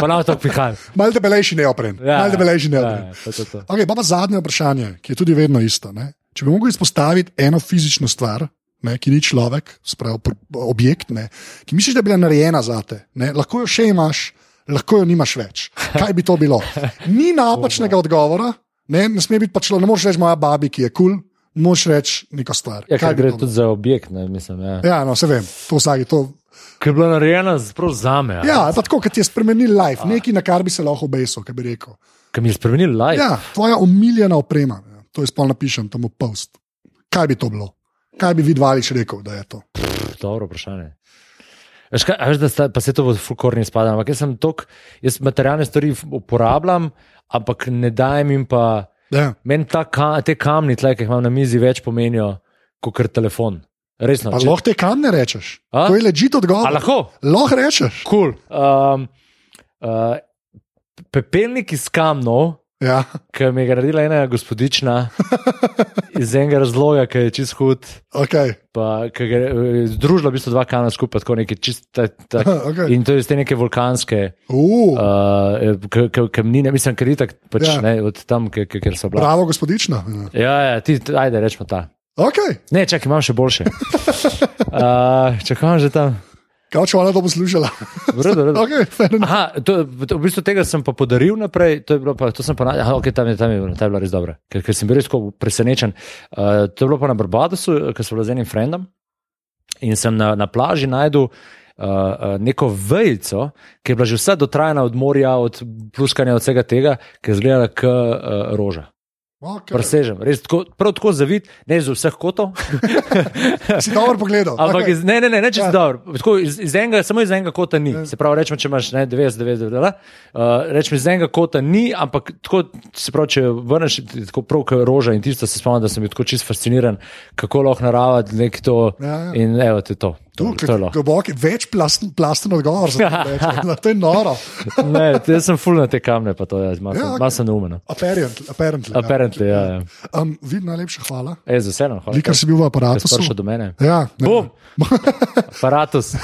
Pa nam to pihaj. Mal debelejši neopren. Ja, Mal debelejši ja, neopren. to, to, to. Okay, pa pa zadnje vprašanje, ki je tudi vedno isto. Ne? Če bi mogel izpostaviti eno fizično stvar, ne, ki ni človek, sprav, objekt, ne, ki misliš, da je bila narejena za te, ne, lahko jo še imaš, lahko jo nimaš več. Kaj bi to bilo? Ni napačnega odgovora, ne, ne sme biti pač, ne moreš reči moja babi, ki je kul, cool, moš reči neko stvar. Ja, Kaj bi gre tudi bilo? za objekt, ne, mislim. Ja. Ja, no, se vem, to vsaki. To, Ker je bila narejena prav za me. ja, pa tako, kot je spremenil life, nekaj, na kar bi se lahko obesil, kaj bi rekel. Ker mi je spremenil life. Ja, tvoja omiljena oprema, ja. to jaz pol napišem tam v post. Kaj bi to bilo? Kaj bi vidvališ rekel, da je to? Pff, Dobro vprašanje. Veš, kaj, veš, da sta, pa se to v fulkorni spada, ampak jaz sem tok, jaz materialne stvari uporabljam, ampak ne dajem jim pa, Ja. meni ta ka, te kamni, tle, ki jih imam na mizi, več pomenijo kot telefon. Resno. Pa če- lahko te kam ne rečeš? A? To je ležit odgovor. Lahko? Lahko rečeš. Cool. Um, uh, pepelnik iz kamnov, Ja. ki mi je naredila ena gospodična, iz enega razloga, ki je čist hud. Okay. Pa, je združila v bistvu dva kamna skupaj, tako neki čist. Ta, Okay. in to je iz te neke vulkanske Uh, uh, kamnine, mislim, ker je tako pač, Ja. ja. ne, od tam, kjer, so bila. bravo, gospodična. Ja, ja, ti, ajde, rečemo ta. Okay. Ne, čakaj, imam še boljše. Uh, čakaj, že tam. Kaj če ona to poslušala? V redu, v redu. okay. Aha, to, v bistvu tega sem pa podaril naprej, to je pa, to sem pa, na- aha, okay, tam je, tam je, bilo, ta je bila res dobra, ker, ker sem bil res presenečen. Uh, to je bilo pa na Barbadosu, ker sem bil z enim frendom in sem na, na plaži najdel. Uh, neko vejico, ki je bila že vsa dotrajana od morja, od pluskanja, od vsega tega, ki je izgledala kot uh, roža. Okay. Presežem, res tako, prav tako zavid, ne iz vseh kotov. Si dobro pogledal. Ampak okay. iz, ne, ne, ne, ne čez Ja. ja. dobro. Tako, iz, iz enega, samo iz enega kota ni. Se pravi, rečemo, če imaš ne, 90, 90, 90 uh, rečemo, iz enega kota ni, ampak tako, se pravi, če vrneš tako prav kot roža in tisto se spomnim, da sem bil tako čist fasciniran, kako lahko narava nekaj to. Ja, ja. In evo, to je to. To lahko. globok, več plasten, plasten odgovor. za to. To je noro. Ne, jaz sem full na te kamne, pa to je, malo Ja, malo sem neumen. Apparently. apparently, Apparently, ja. ja. Um, vid, najlepša hvala. E, z veseljem, hvala. Likar si bil v aparatu. Si prišel do mene. Ja, ne. Bum! Aparatus.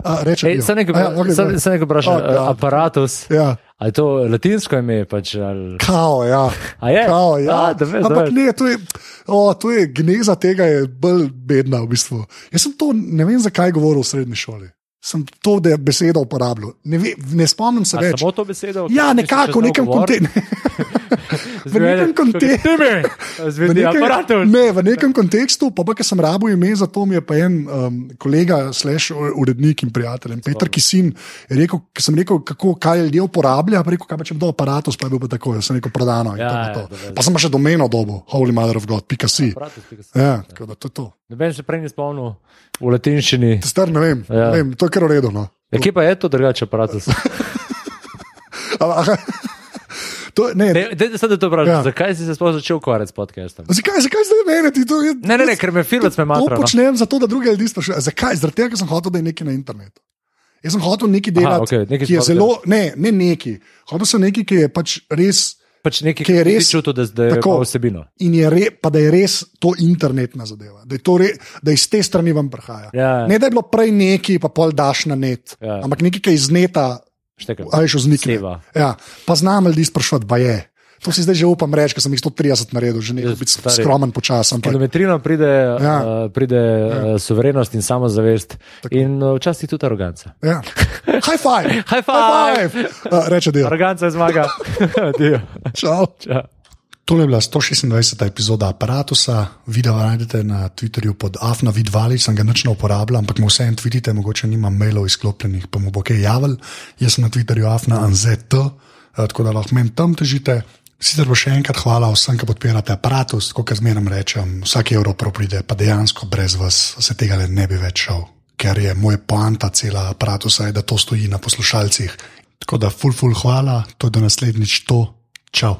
A, reče, Ej, Sem nekaj, ja, okay, vprašal. Aparatus. Ja. Ali je to latinsko ime? Pač, ali... Kao, ja. A je? Kao, ja. A, da veš, Ampak ne, to je, o, to je gneza tega, je bolj bedna v bistvu. Jaz sem to ne vem, zakaj govoril v srednji šoli. Sem to besedo uporabljal. Ne, ve, ne spomnim se A več. Samo to besedo? Ja, nekako, v nekem kontekstu. V nekem kontekstu. Zvedi aparatus. Ne, v nekem kontekstu, pa, pa ker sem rabo ime, zato mi je pa en um, kolega, slash urednik in prijatelj, Petr Kisin, rekel, ko sem rekel, kako, kaj ljudje uporablja, pa rekel, kaj pa če bi dal aparatus, pa je bil pa tako, jaz sem rekel prodano. in Ja, to ja, to. da, da, da. Pa sem pa še domeno dobo, holy mother of God, pika si. Ja, tako da to je to. Noben se prej ni spomnil v latinščini. Star ne vem, Ja. ne vem to je kar v redu. No. Ja, kje pa je to drugače aparatus? To, ne, Ne, Dajte se, da to vprašam. Ja. Zakaj si se sploh začel ukvarjati s podcastom? zakaj, zakaj zdaj meni? Ti to, je, Ne, ne, ne, ker me filmec me To matra. no. počnem zato, da druge ljudi sprašujem. Zakaj? Zaradi tega, ker sem hotel, da je nekaj na internetu. Jaz sem hotel nekaj delati, okej, nekaj ki je sploh zelo, ne, ne neki. Hotel sem nekaj, ki je pač res. Pač nekaj, Ki je res- čutil, da, da je tako. vsebino. In je re, pa da je res to internetna zadeva, da, je to re, da iz te strani vam prihaja. Ja. Ne da je bilo prej neki, pa pol daš na net, Ja. ampak nekaj, ki je iz neta. Ali še vznikne. Seva. Ja, pa znam ljudi sprašovati, ba je. To si zdaj že upam reči, ker sem jih 130 naredil, že nekaj Jaz, biti stari. skromen ampak- Kilometrino pride, Ja. uh, pride ja. uh, suverenost in samozavest, Tako. in uh, včasih tudi aroganca. Ja. High five! High five! Uh, reče del. Aroganca je zmaga. Čau. Čau. Tole je bila 126. epizoda aparata. Video najdete na Twitterju pod Afna Vidvali, sem ga nič ne uporabljal, ampak mu vseeno tvitite, mogoče nimam mailov izklopljenih, pa mu bo kaj javil. Jaz sem na Twitterju Afna Anzet, eh, tako da lahko meni tam težite. Sicer pa še enkrat hvala vsem, ki podpirate aparatus, kot zmeraj rečem, vsak evro prav pride, pa dejansko brez vas se tega ne bi več šel, ker je moj poanta cela aparatusa, je, da to stoji na poslušalcih. Tako da, ful, ful, hvala, to je do naslednjič to, čau.